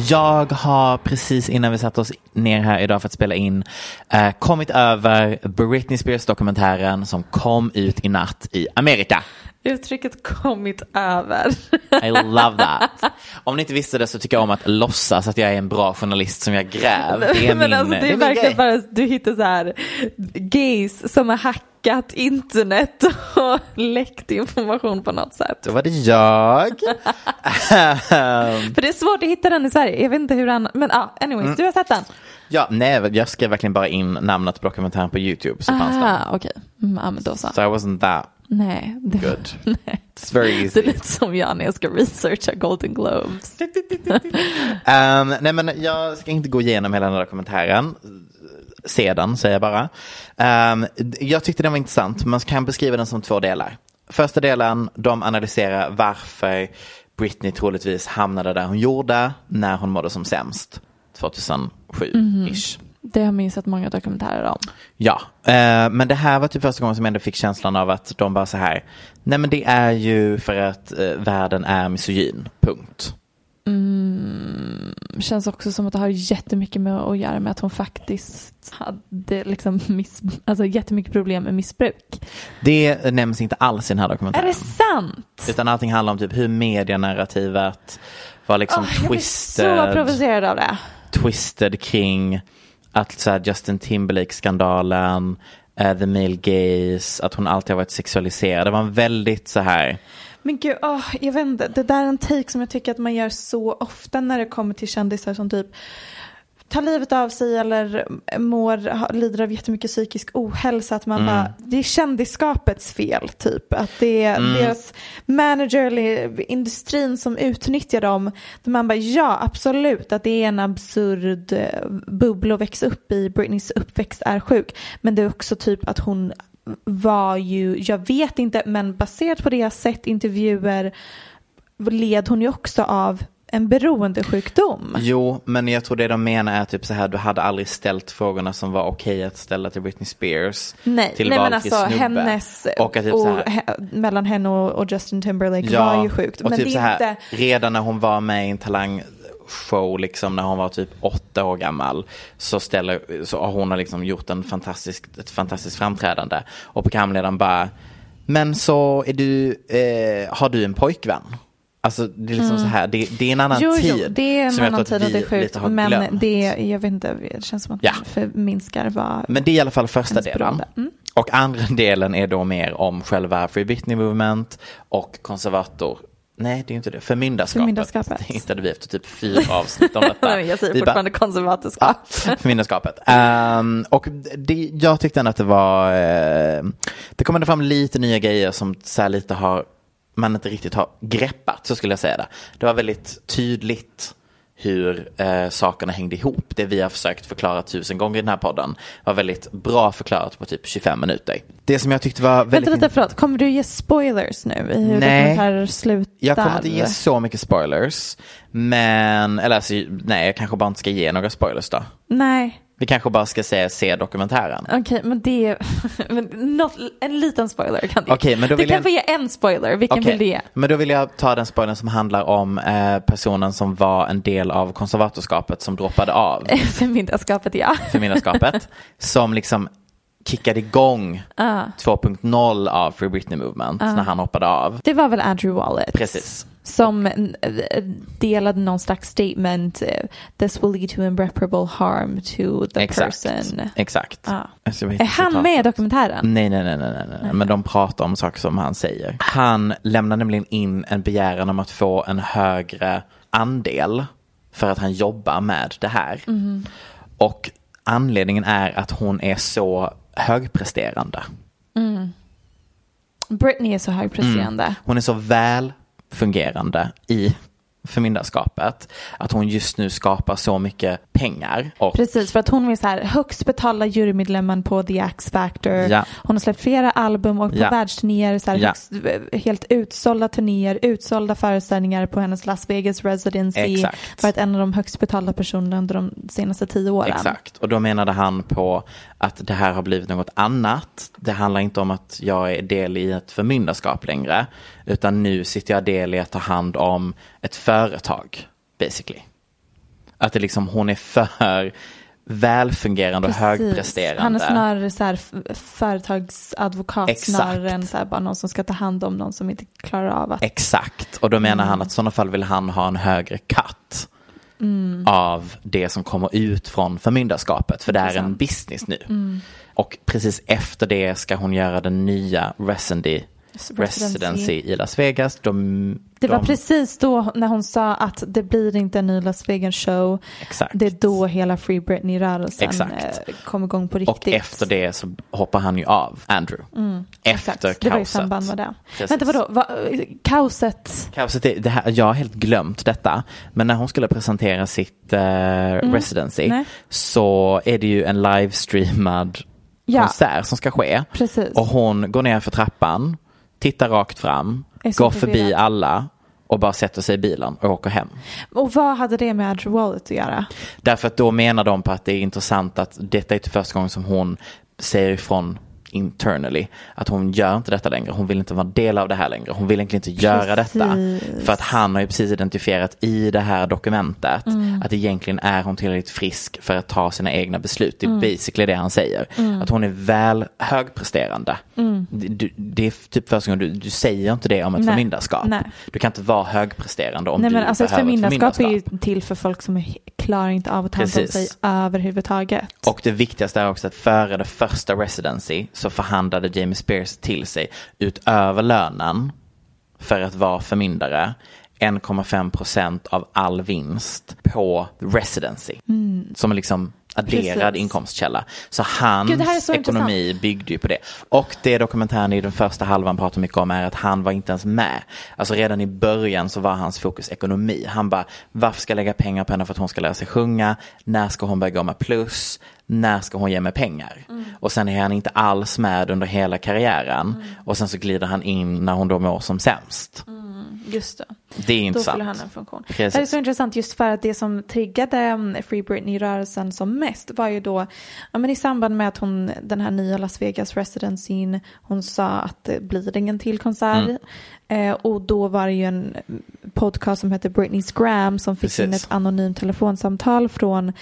S5: Jag har precis innan vi satte oss ner här idag för att spela in eh, kommit över Britney Spears-dokumentären som kom ut i natt i Amerika.
S6: Uttrycket kommit över.
S5: I love that. Om ni inte visste det så tycker jag om att låtsas att jag är en bra journalist som jag gräv. Det är
S6: Men
S5: min,
S6: alltså, det är verkligen
S5: grej.
S6: bara du hittar så här gays som har hackat internet och läckt information på något sätt.
S5: Då var det jag.
S6: För det är svårt att hitta den i Sverige. Jag vet inte hur den, men ja, anyways,
S5: Mm.
S6: du har sett den.
S5: ja, nej, jag skrev verkligen bara in namnet på dokumentären på YouTube så fanns den.
S6: Okej. Mm, ja, men då så.
S5: So I wasn't that
S6: Nej, det,
S5: good.
S6: nej.
S5: It's very
S6: det
S5: easy.
S6: är lite som jag när jag ska researcha Golden Globes.
S5: Um, nej men jag ska inte gå igenom hela den här dokumentären. se den, säger jag bara. Ehm, jag tyckte den var intressant. Man kan beskriva den som två delar. Första delen, de analyserar varför Britney troligtvis hamnade där hon gjorde när hon mådde som sämst. 2007-ish.
S6: Det har jag minns att många dokumentärer om.
S5: Ja, eh, men det här var typ första gången som jag ändå fick känslan av att de bara så här, nej men det är ju för att eh, världen är misogyn, punkt.
S6: Känns också som att det har jättemycket med att göra med att hon faktiskt hade liksom miss, alltså jättemycket problem med missbruk.
S5: Det nämns inte alls i den här
S6: Är
S5: dokumentären.
S6: det sant?
S5: Utan allting handlar om typ hur medianarrativet var liksom
S6: Åh, jag blir
S5: twisted.
S6: så provocerad av det.
S5: twisted kring att så här, Justin Timberlake-skandalen, uh, the male gaze, att hon alltid har varit sexualiserad. Det var en väldigt så här,
S6: Men gud, oh, jag vet inte. Det där är en take som jag tycker att man gör så ofta när det kommer till kändisar som typ tar livet av sig eller mår, lider av jättemycket psykisk ohälsa. Att man bara, det är kändisskapets fel typ. Att det är deras manager eller industrin som utnyttjar dem. Där man bara, ja absolut att det är en absurd eh, bubbla att växa upp i. Britneys uppväxt är sjuk. Men det är också typ att hon var ju, jag vet inte, men baserat på det jag sett intervjuer led hon ju också av en beroendesjukdom.
S5: jo, men jag tror det de menar är typ så här, du hade aldrig ställt frågorna som var okej att ställa till Britney Spears.
S6: Nej,
S5: till
S6: nej men alltså
S5: snubbe.
S6: hennes
S5: Och typ
S6: och, he, mellan henne och, och Justin Timberlake var ju sjukt.
S5: och
S6: Men
S5: typ
S6: det
S5: så
S6: är
S5: här,
S6: inte,
S5: redan när hon var med i en talangshow, liksom när hon var typ åtta år gammal, så, ställer, så har hon har liksom gjort en fantastisk, ett fantastiskt framträdande. Och programledaren bara, men så är du, eh, har du en pojkvän? Alltså det är liksom så här, det, det är en annan
S6: Mm. jo,
S5: tid.
S6: jo, det är en annan tid och det är sjukt. Men det, jag vet inte, det känns som att
S5: Ja.
S6: man förminskar vad
S5: Men det är i alla fall första delen.
S6: Mm.
S5: Och andra delen är då mer om själva Free Britney Movement och konservator Nej, det är inte det. Förmyndarskapet.
S6: Förmyndarskapet.
S5: Det hittade vi efter typ fyra avsnitt om detta.
S6: Nej, jag säger
S5: Vi bara-
S6: fortfarande konservatorskap.
S5: Förmyndarskapet. Ehm, och det, jag tyckte ändå att det var, eh, det kom ändå fram lite nya grejer som så här lite har, man inte riktigt har greppat, så skulle jag säga det. Det var väldigt tydligt hur eh, sakerna hängde ihop. Det vi har försökt förklara tusen gånger i den här podden var väldigt bra förklarat på typ 25 minuter. Det som jag tyckte var väldigt...
S6: Vänta lite, förlåt. Kommer du ge spoilers nu i hur
S5: Nej.
S6: dokumentärer slutar?
S5: Jag kommer inte ge så mycket spoilers. Men, eller alltså, nej, jag kanske bara inte ska ge några spoilers då.
S6: Nej,
S5: Vi kanske bara ska säga se dokumentären.
S6: okej, men det är något, en liten spoiler kan du ge.
S5: Okej, men då
S6: Du
S5: vill
S6: kan
S5: jag-
S6: få ge en spoiler, vilken
S5: Okej,
S6: vill du ge?
S5: Men då vill jag ta den spoilern som handlar om eh, personen som var en del av konservatorskapet som droppade av
S6: Förmyndarskapet, ja.
S5: förmyndarskapet. som liksom kickade igång 2.0 av Free Britney Movement när han hoppade av.
S6: Det var väl Andrew Wallet?
S5: Precis.
S6: Som eh, delade någon slags statement. eh, This will lead to irreparable harm to the
S5: Exakt.
S6: person.
S5: Exakt.
S6: Ja.
S5: Alltså,
S6: Är han med i dokumentären?
S5: Nej, nej, nej, nej, nej, nej. Men de pratar om saker som han säger. Han lämnar nämligen in en begäran om att få en högre andel för att han jobbar med det här. Och anledningen är att hon är så högpresterande.
S6: Britney är så högpresterande.
S5: Hon är så väl fungerande i förmyndarskapet att hon just nu skapar så mycket pengar. Och
S6: Precis, för att hon är så här högst betalda jurymedlemmen på The X Factor.
S5: Ja.
S6: Hon har släppt flera album och på
S5: Ja.
S6: världsturnéer, så här
S5: Ja.
S6: högst, helt utsålda turnéer, utsålda föreställningar på hennes Las Vegas residency.
S5: Exakt.
S6: Varit en av de högst betalda personerna under de senaste tio åren.
S5: Exakt, och då menade han på att det här har blivit något annat. Det handlar inte om att jag är del i ett förmyndarskap längre, utan nu sitter jag del i att ta hand om ett företag, basically. Att det liksom, hon är för välfungerande och högpresterande.
S6: Han är snarare så här företagsadvokat
S5: Exakt.
S6: snarare än så här bara någon som ska ta hand om någon som inte klarar av att
S5: Exakt, och då menar
S6: Mm.
S5: han att i sådana fall vill han ha en högre cut
S6: Mm.
S5: av det som kommer ut från förmyndarskapet, för det är en business nu.
S6: Mm.
S5: Och precis efter det ska hon göra den nya Resende residency i Las Vegas. De,
S6: Det var
S5: de,
S6: precis då när hon sa att det blir inte en ny Las Vegas show.
S5: Exakt.
S6: Det är då hela Free Britney-rörelsen eh, kom igång på riktigt.
S5: Och efter det så hoppar han ju av, Andrew. efter
S6: Exakt. Det var i
S5: kaoset.
S6: samband med det.
S5: Precis.
S6: Vänta vadå, Va, kaoset?
S5: Kaoset, är- det här, jag har helt glömt detta. Men när hon skulle presentera sitt residency
S6: Mm. Nej.
S5: så är det ju en livestreamad
S6: Ja.
S5: konsert som ska ske.
S6: Precis.
S5: Och hon går ner för trappan, tittar rakt fram, går förbi alla och bara sätter sig i bilen och åker hem.
S6: Och vad hade det med Andrew Wallet att göra?
S5: Därför att då menar de på att det är intressant att detta är inte första gången som hon säger ifrån internally att hon gör inte detta längre. Hon vill inte vara del av det här längre. Hon vill egentligen inte göra detta.
S6: Precis.
S5: För att han har ju precis identifierat i det här dokumentet
S6: Mm.
S5: att egentligen är hon tillräckligt frisk för att ta sina egna beslut. Det är
S6: Mm.
S5: basically det han säger. Att hon är väl högpresterande. Det, du- det är typ första gången du, du säger inte det om ett
S6: Mm. Nej.
S5: förmyndarskap.
S6: Nej.
S5: Du kan inte vara högpresterande om
S6: Nej
S5: du
S6: men alltså ett
S5: behöver
S6: förmyndarskap är ju
S5: förmyndarskap.
S6: till för folk som är- klarar inte av att ta hand om sig överhuvudtaget.
S5: Och det viktigaste är också att före det första residency så förhandlade Jamie Spears till sig utöver lönen för att vara förmyndare 1,5 procent av all vinst på residency. Som är liksom adderad
S6: Precis.
S5: inkomstkälla. Så hans
S6: Gud, så
S5: ekonomi byggde ju på det. Och det dokumentären i den första halvan pratar mycket om är att han var inte ens med. Alltså redan i början så var hans fokus ekonomi. Han bara, varför ska jag lägga pengar på henne för att hon ska lära sig sjunga? När ska hon börja gå med plus? När ska hon ge mig pengar? Och sen är han inte alls med under hela karriären. Och sen så glider han in när hon då mår som sämst.
S6: Just det.
S5: Det är
S6: Då
S5: intressant.
S6: fyller han en funktion.
S5: Precis.
S6: Det här är så intressant just för att det som triggade mm, Free Britney-rörelsen som mest var ju då, ja men i samband med att hon, den här nya Las Vegas residencyn, hon sa att det blir ingen till konsert.
S5: Mm.
S6: Eh, och då var det ju en podcast som heter Britney's Gram som fick in
S5: Precis.
S6: ett anonymt telefonsamtal från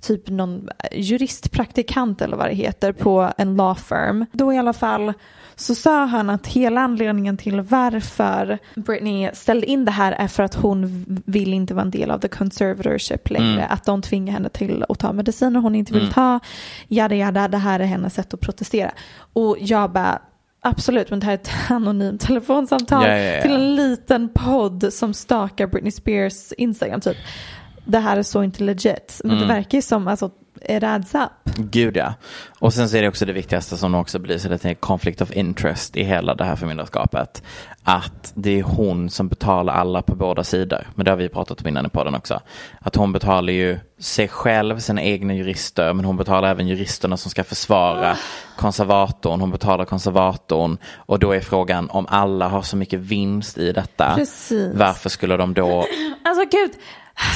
S6: typ någon juristpraktikant eller vad det heter på en law firm. Då i alla fall så sa han att hela anledningen till varför Britney ställde in det här är för att hon vill inte vara en del av the conservatorship längre. Att de tvingar henne till att ta mediciner hon inte vill ta. Jada jada, det här är hennes sätt att protestera. Och jag bara Absolut, men det här är ett anonymt telefonsamtal
S5: Ja, ja, ja.
S6: till en liten podd som stakar Britney Spears Instagram typ. Det här är så inte legit. Men
S5: Mm.
S6: det verkar ju som, alltså, it adds up.
S5: Gud ja. Och sen så är det också det viktigaste som också belyser det till conflict of interest i hela det här förmyndarskapet. Att det är hon som betalar alla på båda sidor. Men det har vi pratat om innan i podden också. Att hon betalar ju sig själv, sina egna jurister, men hon betalar även juristerna som ska försvara konservatorn. Hon betalar konservatorn. Och då är frågan om alla har så mycket vinst i detta.
S6: Precis.
S5: Varför skulle de då
S6: Alltså gud.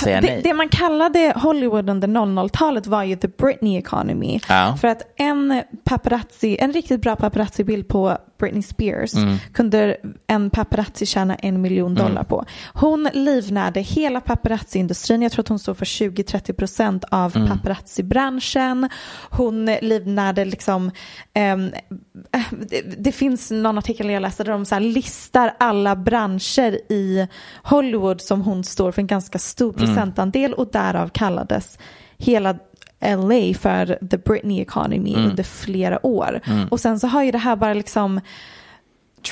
S5: Säga
S6: Det,
S5: nej?
S6: det man kallade Hollywood under 00-talet var ju the Britney economy.
S5: Ja.
S6: För att en paparazzi, en riktigt bra paparazzi-bild på Britney Spears
S5: Mm.
S6: kunde en paparazzi tjäna en miljon dollar på. Hon livnärde hela paparazzi-industrin. Jag tror att hon står för 20-30 procent av
S5: Mm.
S6: paparazzi-branschen. Hon livnärde liksom, eh, det, det finns någon artikel jag läste där de så här listar alla branscher i Hollywood som hon står för en ganska stor
S5: Mm.
S6: procentandel och därav kallades hela LA för the Britney economy
S5: Mm.
S6: under flera år. Och sen så har ju det här bara liksom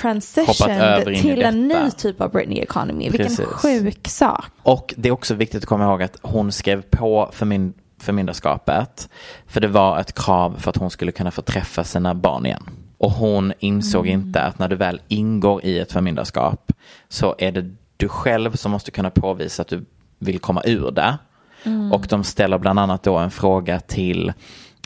S6: transitioned
S5: i
S6: till en ny typ av Britney economy. Vilken
S5: Precis.
S6: sjuk sak.
S5: Och det är också viktigt att komma ihåg att hon skrev på förmyn förmyndarskapet. För det var ett krav för att hon skulle kunna få träffa sina barn igen. Och hon insåg inte att när du väl ingår i ett förmyndarskap så är det du själv som måste kunna påvisa att du vill komma ur det. Och de ställer bland annat då en fråga till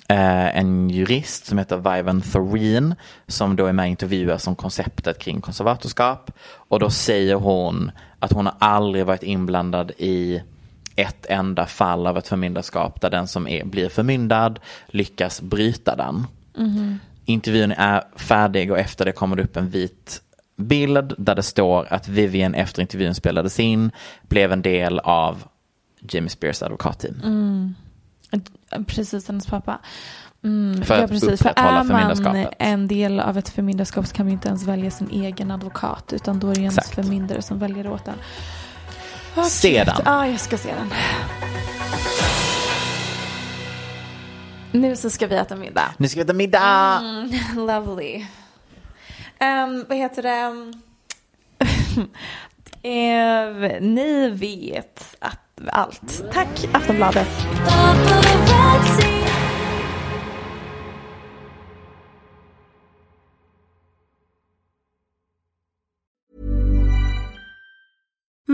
S5: eh, en jurist som heter Vivan Thorin som då är med och intervjuar som konceptet kring konservatorskap. Och då säger hon att hon har aldrig varit inblandad i ett enda fall av ett förmyndarskap där den som är, blir förmyndad lyckas bryta den. Intervjun är färdig och efter det kommer det upp en vit bild där det står att Vivian efter intervjun spelades in blev en del av Jamie Spears advokatteam.
S6: Precis, hennes pappa. Mm,
S5: För att
S6: För
S5: upprätthålla
S6: är man en del av ett förmyndarskap så kan man inte ens välja sin egen advokat utan då är det ens
S5: Exakt.
S6: förmyndare som väljer åt en. Åh,
S5: Se den.
S6: Ja, jag ska se den. Nu så ska vi äta middag.
S5: Nu ska vi äta middag!
S6: Lovely. Um, vad heter det? eh, ni vet att allt. Tack Aftonbladet.